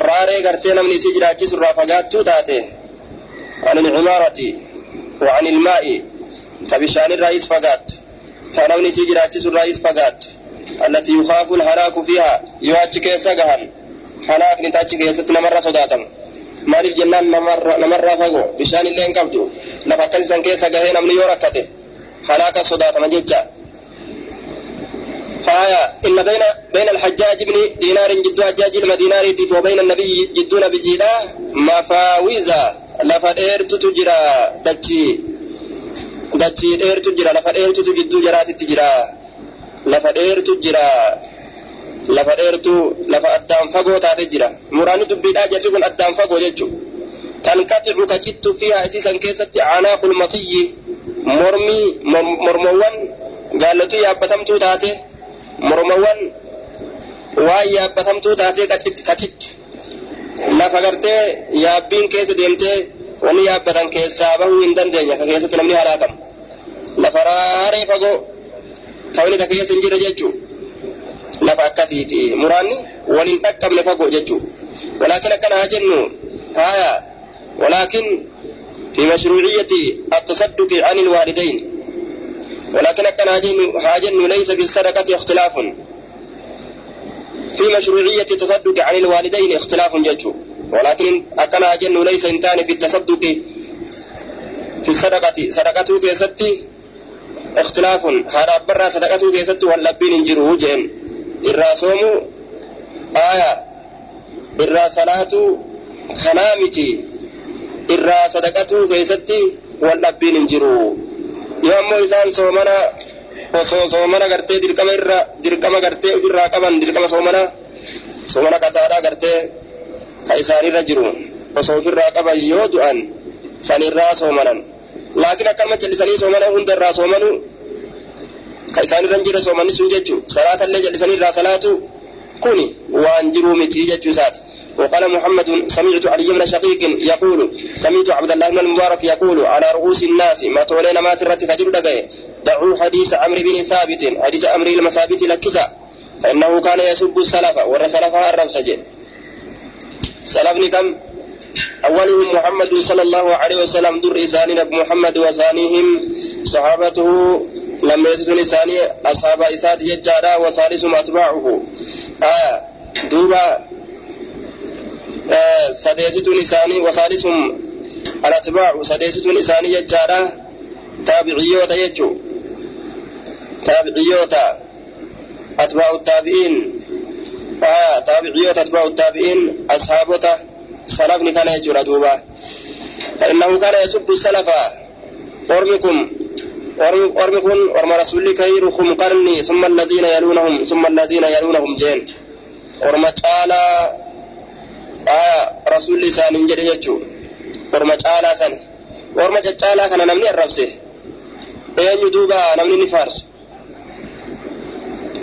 raaree gartee namni isii jiraachisurraa fagaattuu taate عن العمارة وعن الماء كبشان الرئيس فقات تنمني سجرات الرئيس فقات التي يخاف الهلاك فيها يواجه كيسا قهن هلاك نتاج كيسا نمر صداتم maaliif jennaan namarraa fagoo bishaan illee hin qabdu lafa akkas isan keessa gahee namni yoo rakkate halaaka sodaatama jecha فآية إن بين بين الحجاج بن دينار جد حجاج المدينار وبين النبي جد نبي جدا مفاوزة لفدير تجرى دجي jira lafa dheertutu gidduu jaraatitti jira lafa dheertu jira lafa dheertu lafa addaan fagoo taate jira muraanni dubbiidhaa jarri kun addaan fagoo jechu tanqaxicu ka cittu fiihaa isiisan keessatti canaaqul matiyyi mormii mormowwan gaallatuu yaabbatamtuu taate mormowwan waan yaabbatamtuu taate ka cittu lafa gartee yaabbiin keessa deemtee wanni yaabbatan keessaa bahuu hin dandeenya ka keessatti namni halaakamu lafa raaree fagoo ka wani takka keessa hin jirre jechuu lafa akkasiiti muraanni waliin dhaqqabne fagoo jechuu ولكن كان هاجن هايا ولكن في مشروعية التصدق عن الوالدين ولكن كان هاجن هاجن ليس في الصدقة اختلاف في مشروعية التصدق عن الوالدين اختلاف ججو ولكن أكن هاجن ليس انتان في التصدق في الصدقة صدقته كيستي اختلاف هذا برا صدقته كيستي واللبين انجروا جين الراسوم آية irraa salaatu kanaa miti irraa sadaqatuu keessatti wal dhabbiin hin jiru yoo ammoo isaan soomana osoo soomana gartee dirqama irra dirqama gartee ofirraa qaban dirqama soomana soomana qadaadhaa gartee ka isaanirra jiru osoo ofirraa qaban yoo du'an sanirraa soomanan laakiin akkanuma jallisanii soomana hunda irraa soomanu hin jirre soomanni sun jechuu salaatallee jallisanii irraa salaatu كوني وانجروا متي جسات وقال محمد سمعت علي بن شقيق يقول سمعت عبد الله بن المبارك يقول على رؤوس الناس ما تولين ما ترت كجر دعوا حديث عمرو بن ثابت حديث عمرو المثابت لكسا فإنه كان يسب السلف والسلف الرب سجن سلفني كم أولهم محمد صلى الله عليه وسلم در إساني محمد وثانيهم صحابته لما يزن لساني أصحاب إساد يجارا وثالثهم أتباعه. آه دوبا آه سديست لساني وثالثهم الأتباع. سديست إساني يجارة تابعيوتا يجو. تابعيوتا أتباع التابعين. آه تابعيوتا أتباع التابعين. أصحابوتا سلفني كان يجرى دوبا فإنه كان يسب السلف ورمكم ورمكم ورم رسولي خيركم قرني ثم الذين يلونهم ثم الذين يلونهم جين ورم تعالى آه رسولي سان جري يجو ورم تعالى سن ورم تعالى كان نمني duuba? Namni ni faarsu.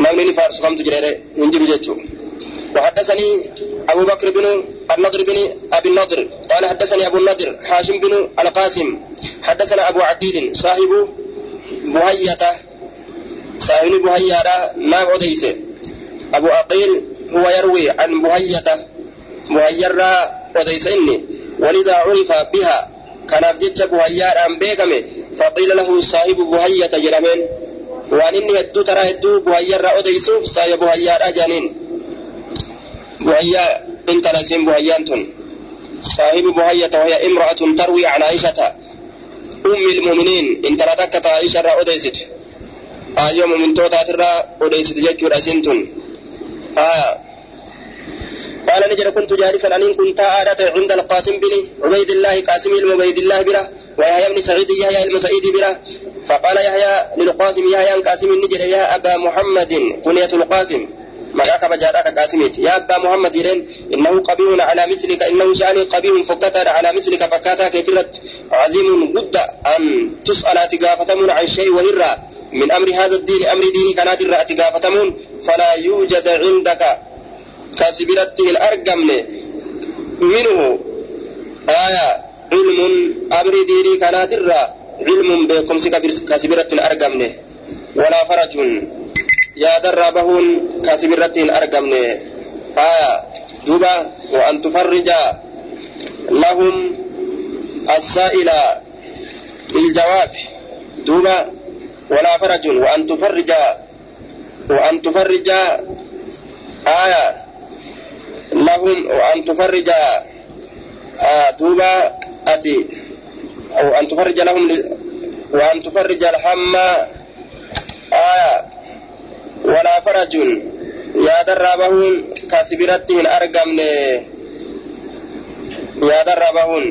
Namni ni faarsu kamtu jedhee hin jiru jechuudha وحدثني أبو بكر بن النضر بن أبي النضر. قال حدثني أبو النضر حاشم بن القاسم. حدثنا أبو عقيل صاحب بهية صاحب بهية ما أديس أبو عقيل هو يروي عن بهية بهية أديس إني ولذا عرف بها. كان أبجد بهية أم بيكمه فقيل له صاحب بهية جرمين. وأن إني هدو ترى هدو بهية أديسوف صاحب بهية أجانين بهية انت لسين بهيانتن صاحب بهية وهي امرأة تروي عن عائشة. أم المؤمنين انت لا تكت عائشة را أديست. آية من توتا ترى أديست ججور أسنتن. آية قال نجد كنت جالسا أن كنت آدة عند القاسم بن عبيد الله قاسم المبيد الله بره ويحيى بن سعيد يحيى المسعيد بره فقال يحيى للقاسم يحيى قاسم نجد يا أبا محمد كنية القاسم. ملاك بجارك قاسميت يا أبا محمد إلين إنه قبيح على مثلك إنه شأني قبيح فكتا على مثلك فكاتا كترت عظيم قد أن تسأل تقافتمون عن شيء وهرا من أمر هذا الدين أمر ديني كانت الرأى تقافتمون فلا يوجد عندك كسبرته الأرقم منه آية علم أمر ديني كانت الرأى علم بكم كسبرت الأرقم ولا فرج يا دربهون كسبرتين أرقمني آية دوبا وأن تفرج لهم السائل بالجواب دوبا ولا فرج وأن تفرج وأن تفرج آية لهم وأن تفرج آه دوبا أتي أو أن تفرج لهم وأن تفرج الهم آية ولا فرج. يا دربهن كسبرتهن أرقمن يا دربهن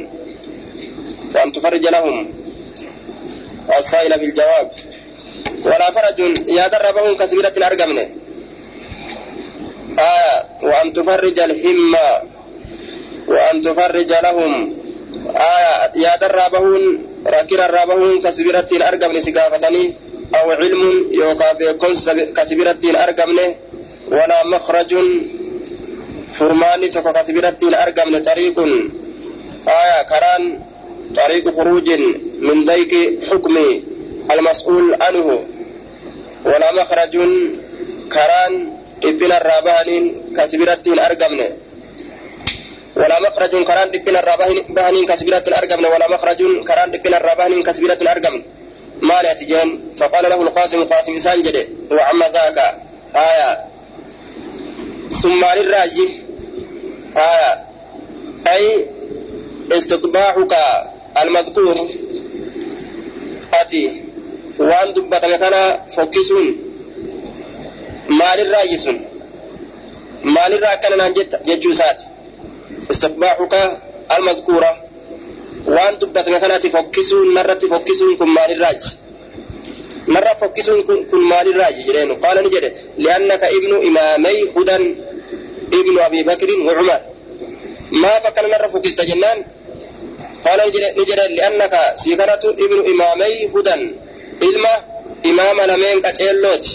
وأن تفرج لهم. السائل بالجواب. ولا فرج. يا دربهن كسبرتهن أرقمن آية وأن تفرج الهمة وأن تفرج لهم. آية يا دربهن راكر الرابهن كسبرتهن أرقمن سقافتني. أو علم يوكا بكم كسبرتين أرقمنه ولا مخرج فرماني تكو كسبرتين أرقمنه طريق آية كران طريق خروج من ضيق حكم المسؤول عنه. ولا مخرج كران ابن الرابانين كسبرتين أرقمنه ولا مخرج كران ابن الرابانين كسبرتين أرقمنه ولا مخرج كران ابن الرابانين كسبرتين مال أتجان فقال له القاسم قاسم إسان جده وعم ذاك آية ثم للراجي آية أي استقباحك المذكور أتي وأن دبتك كان فكسون مال الراجس مال الراجي كان ججوسات استقباحك المذكوره waan dubbatame kanatti fokkisuun narratti fokkisuun kun maalirraaji narra fokkisuun kun maalirraaji jedheenu qaala ni jedhe li'annaka ibnu imaamay hudan ibnu abii bakrin wa cumar maaf akkana narra fokkista jennaan qaala ni jedhe li'annaka sii kanatu ibnu imaamay hudan ilma imaama lameen qaceellooti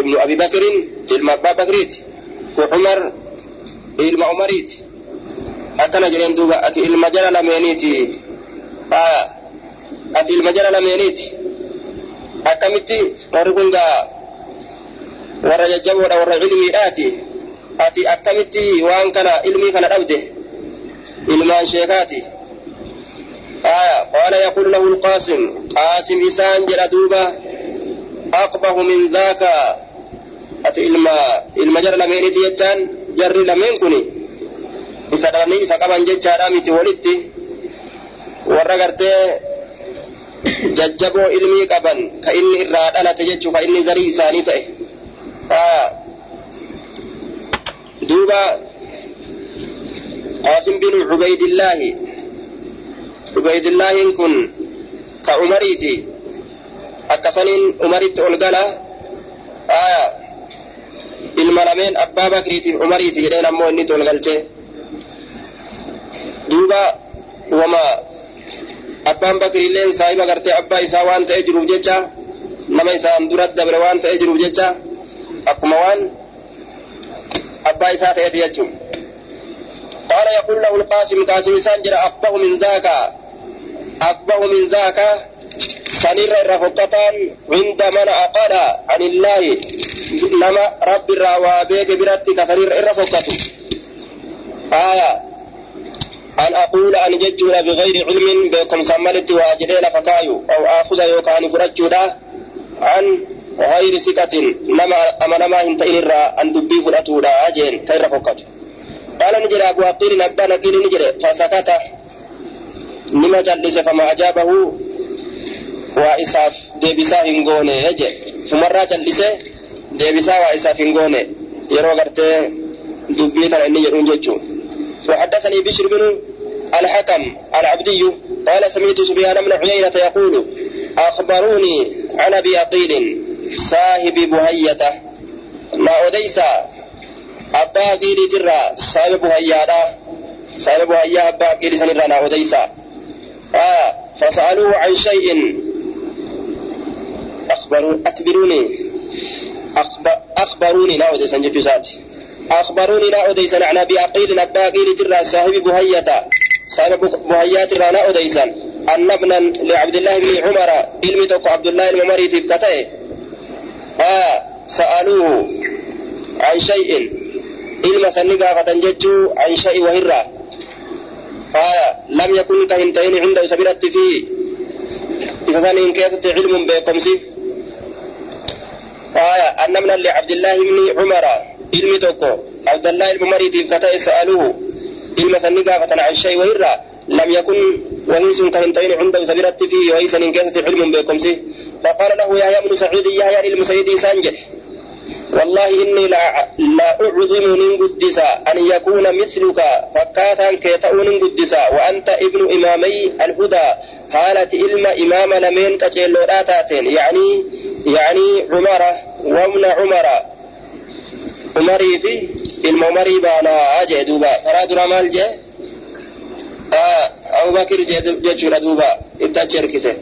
ibnu abii bakrin ilma abbaa bakriiti wa cumar ilma umariiti akkana jedheen duuba ati ilma jara lameeniiti ati ilma jara lameeniiti akkamitti warri kun gaa warra jajjaboodha warra ilmiidhaati ati akkamitti waan kana ilmii kana dhabde ilmaan sheekaati آية قال يقول له القاسم قاسم إسان جل دوبا أقبح من ذاك أتي إلما إلما جر لمين جر لمين كني isa dhalanii isa qaban jechaadha miti walitti warra gartee jajjaboo ilmii qaban ka inni irraa dhalate jechuu ka inni zarii isaanii ta'e duuba qaasim bin cubaydillaahi cubaydillaahin kun ka umariiti akkasaniin umaritti ol gala ilma lameen abbaa bakriitiif umariiti jedheen ammoo inni ol galche duuba wama abbaan bakriilleen saahiba gartee abbaa isaa waan ta'ee jiruuf jecha nama isaan duratti dabre waan ta'ee jiruuf jecha akkuma waan abbaa isaa ta'eeti jechuun قال يقول له القاسم قاسم سانجر أقبه من ذاك أقبه من ذاك سنير الرفقتان عند من أقال عن الله لما رب الروابيك برتك سنير الرفقة آية أن أقول أن ججونا بغير علم بكم سملت واجدين فكايو أو آخذ يوكان فرجونا عن غير ثقة. نما أما نما هنتين الرا أن دبي فرأتونا أجين كير فقط. قال نجري أبو عقيل أبا نقيل نجري فسكت. نما جلس فما أجابه. وإساف ديبسا هنغوني يجي. فمرة جلس ديبسا وإساف هنغوني. يرو غرتي دبي ترى يرون جيتشو. وحدثني بشر بن الحكم العبدي قال سمعت سفيان بن عيينة يقول أخبروني عن أبي أقيل صاحب بهية ما أديسا أبا أقيل جرا صاحب بهية صاحب بهية أبا أقيل سنرا ما أديسا آه فسألوه عن شيء. أخبروا أكبروني أخبر أخبروني لا أديسا جبسات أخبروني لا أديسا عن أبي أقيل أبا أقيل جرا صاحب بهية. صاحب بهيات رانا أديسا أن ابنا لعبد الله بن عمر علمي توقع عبد الله الممري تبكته آه سألوه عن شيء. علم سنقا فتنججوا عن شيء وهرة. آه لم يكن كهنتين عنده سبيلت فيه إذا كان إن كيست علم بكم سي. آية أن ابنا لعبد الله بن عمر علمي توقع عبد الله الممري تبكته سألوه علم سنقا فتن عن شيء وهرة لم يكن وهيس كهنتين عنده سبيرت فيه وهيس إن كيست علم بكم سي فقال له يحيى بن سعيد يحيى المسيدي سانجل والله إني لا, لا أعظم من قدسا أن يكون مثلك فكاتا كيتؤون قدسا وأنت ابن إمامي الهدى حالة علم إمام لمن آتاتين يعني يعني عمر وابن عمر عمري في علم عمري بانا أجي دوبا. ترى درا مال جي آه أبو بكر جي جي دوبا. إتاجر كسي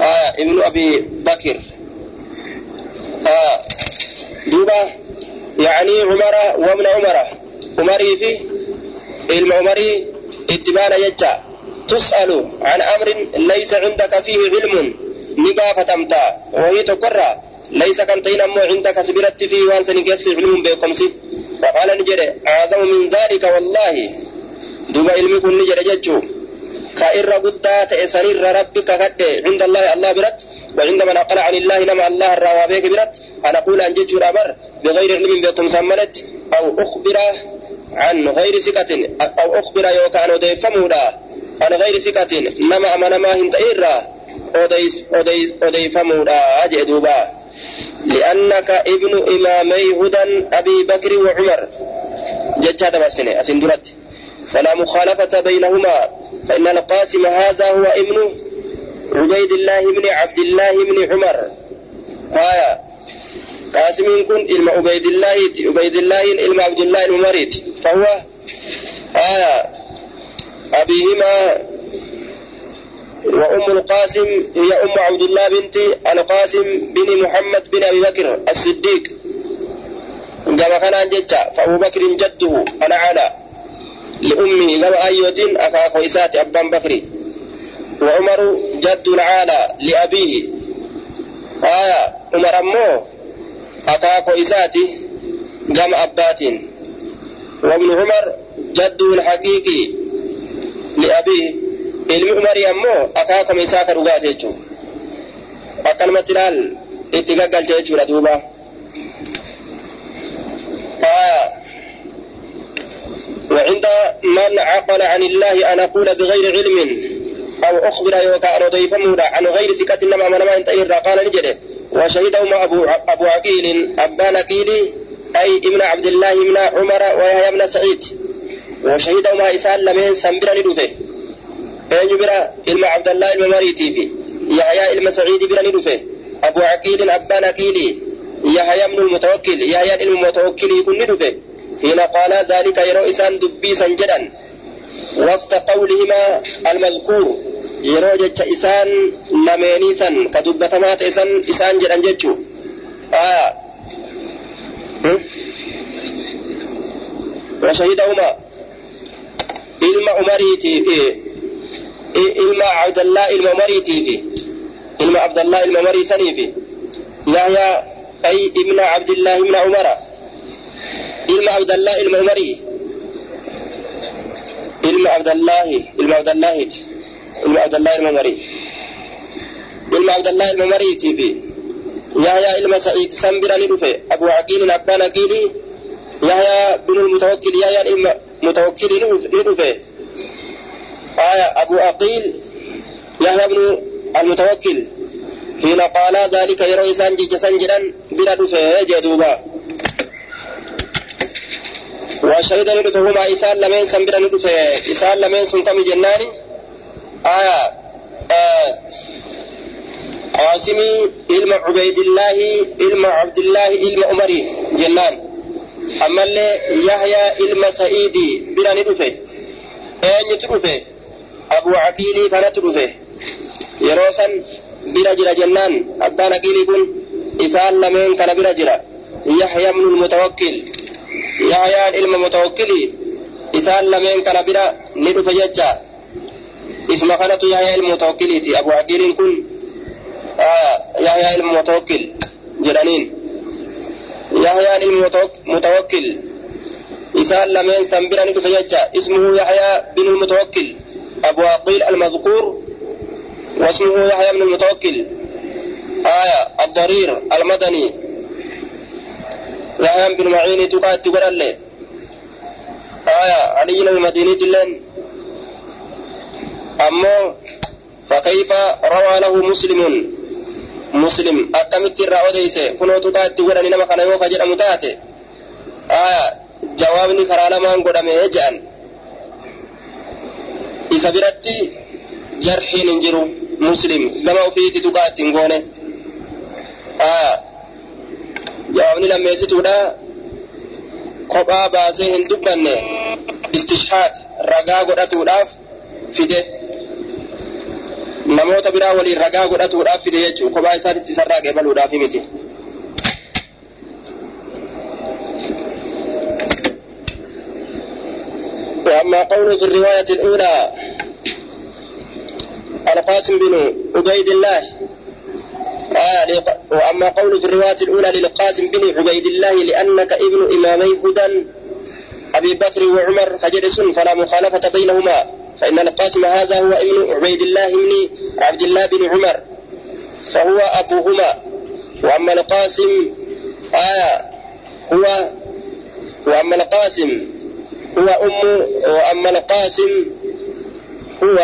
آه ابن أبي بكر. آه دوبا. يعني عمر وابن عمر. عمري في علم عمري اتبانا يجا. تسأل عن أمر ليس عندك فيه علم. نقافة تمتا وهي تقرى ليس كنتين أمو عندك سبرت فيه وان سنقست علم بكم سي فقال نجري أعظم من ذلك والله. دوبا علمي كن نجري ججو. كإر قدات إسرير ربك كد عند الله الله برت وعند من أقل عن الله نما الله الروابيك برت. أن أقول أن ججو أمر بغير علم بكم سمنت أو أخبر عن غير سكة أو أخبر يوكان أديفمودا عن غير سكة نما أمن ما هنت إيرا. أديفمودا أجئ دوبا. لأنك ابن إمامي هدى أبي بكر وعمر. ججا دبسني أسندرت فلا مخالفة بينهما فإن القاسم هذا هو ابن عبيد الله بن عبد الله بن عمر. آية قاسم كن إلما عبيد الله عبيد الله إلما عبد الله الممريت فهو آية أبيهما وأم القاسم هي أم عبد الله بنت القاسم بن محمد بن أبي بكر الصديق. كما كان جدا فأبو بكر جده أنا على. لأمه كما أيوة أكاكو إسات أبان بكر. وعمر جد العالى لأبيه. آية عمر أمه أكاكو إساتي كما أبات. وابن عمر جده الحقيقي لأبيه. Ilmi ammoo isaa ka akkanumatti ilaal itti jechuudha duuba. وعند من عقل عن الله أن أقول بغير علم أو أخبر يوكا أن ضيف مودا عن غير سكة إنما من ما انتهي قال نجده وشهدهما أبو أبو عقيل أبان عقيل أي ابن عبد الله ابن عمر ويحيى بن سعيد وشهدهما إسان لمن سنبرا ندفه أين برا علم عبد الله الممريتي في يحيى علم سعيد برا ندفه أبو عقيل أبان عقيل يحيى بن المتوكل يحيى علم المتوكل يكون ندفه حين قال ذلك يرى إسان دبي سنجدا وقت قولهما المذكور lameenii san ka dubbatamaa ta'e san isaan jedhan jechuu. Aya وشهدهما ilma umariitii fi إلما عبد الله الممري تيفي. إلما عبد الله الممري سنيفي. يحيى أي ابن عبد الله بن عمر. إلما عبد الله الممري. إلما عبد الله إلما عبد الله إلما عبد الله الممري. إلما عبد الله الممري تيفي. يحيى إلما سعيد سنبرا لرفي أبو عقيل أبان عقيل يحيى بن المتوكل يحيى متوكل لرفي آية أبو أقيل يحيى بن المتوكل حين قال ذلك يروي سانجي جسنجرا بلا دفه جدوبا وشهد ندفهما إسان لمن سنبرا ندفه إسان لمن سنكم جناني. آية آه قاسمي عبيد الله علم عبد الله علم عمري جنان. ammallee yahyaa ilma sa'iidii bira ni dhufe eenyutu dhufe yeroo san bira jira jennaan abbaan aqiilii kun isaan lameen kana bira jira yahya ibnu mutawakkil yahyaan ilma mutawakkilii isaan lameen kana bira ni dhufe jecha isma kanatu yahyaa ilma mutawakkiliiti abu aqiiliin kun yahyaa ilma mutawakkil jedhaniin يحيى المتوكل إسان لمن سنبرا ندفججا اسمه يحيى بن المتوكل أبو عقيل المذكور واسمه يحيى بن المتوكل. آية الضرير المدني. يحيى بن معين تقات تقول آية علي المدينة لن أما فكيف روى له مسلم؟ مسلم أكملت الرأوديس كنو تقات تقول نما كان يوكا جرى متاتي آية جوابني كرالا ما انقدم isa biratti jarhiin hin jiru muslim. Gama ofiiti tuqaa ittiin goone jawaabni lammeessituudha kophaa baasee hin dubbanne. Istishhaad ragaa godhatuudhaaf fide. Namoota biraa waliin ragaa godhatuudhaaf fide jechuu kophaa isaatitti isarraa qeebaluudhaafi miti وأما قوله في الرواية الأولى القاسم بن عبيد الله. آه وأما قول في الرواية الأولى للقاسم بن عبيد الله لأنك ابن إمامي هدى أبي بكر وعمر فجلس فلا مخالفة بينهما. فإن القاسم هذا هو ابن عبيد الله بن عبد الله بن عمر فهو أبوهما. وأما القاسم آه هو وأما القاسم هو أم وأما القاسم هو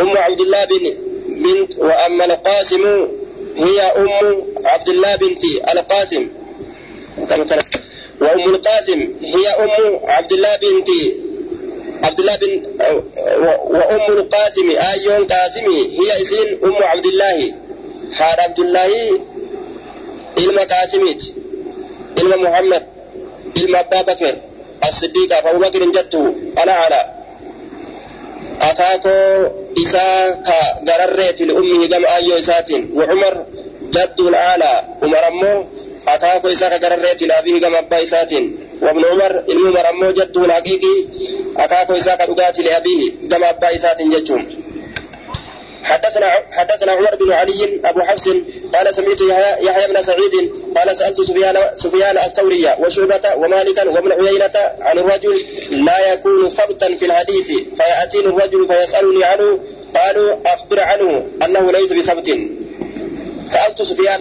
أم عبد الله بن بنت وأما القاسم هي أم عبد الله بنت القاسم. وأم القاسم هي أم عبد الله بنت عبد الله بن وأم القاسم أيون قاسم هي اسم أم عبد الله. حار عبد الله إلما قاسميت إلما محمد إلما أبا بكر. الصديق فأبو بكر جدته أنا على أكاكو إساء كغررت لأمه جمع أيو إساتين وعمر جد الأعلى عمر أمو أكاكو إساء كغررت لأبيه جمع أبا إساتين وابن عمر إلمو عمر أمو جد الحقيقي أكاكو إساء كدقات لأبيه جمع أبا إساتين جدهم حدثنا حدثنا عمر بن علي أبو حفص قال سمعت يحيى بن سعيد قال سألت سفيان سفيان الثوري وشعبة ومالكا وابن عيينة عن الرجل لا يكون ثبتا في الحديث فياتيني الرجل فيسألني عنه قالوا أخبر عنه أنه ليس بثبت سألت سفيان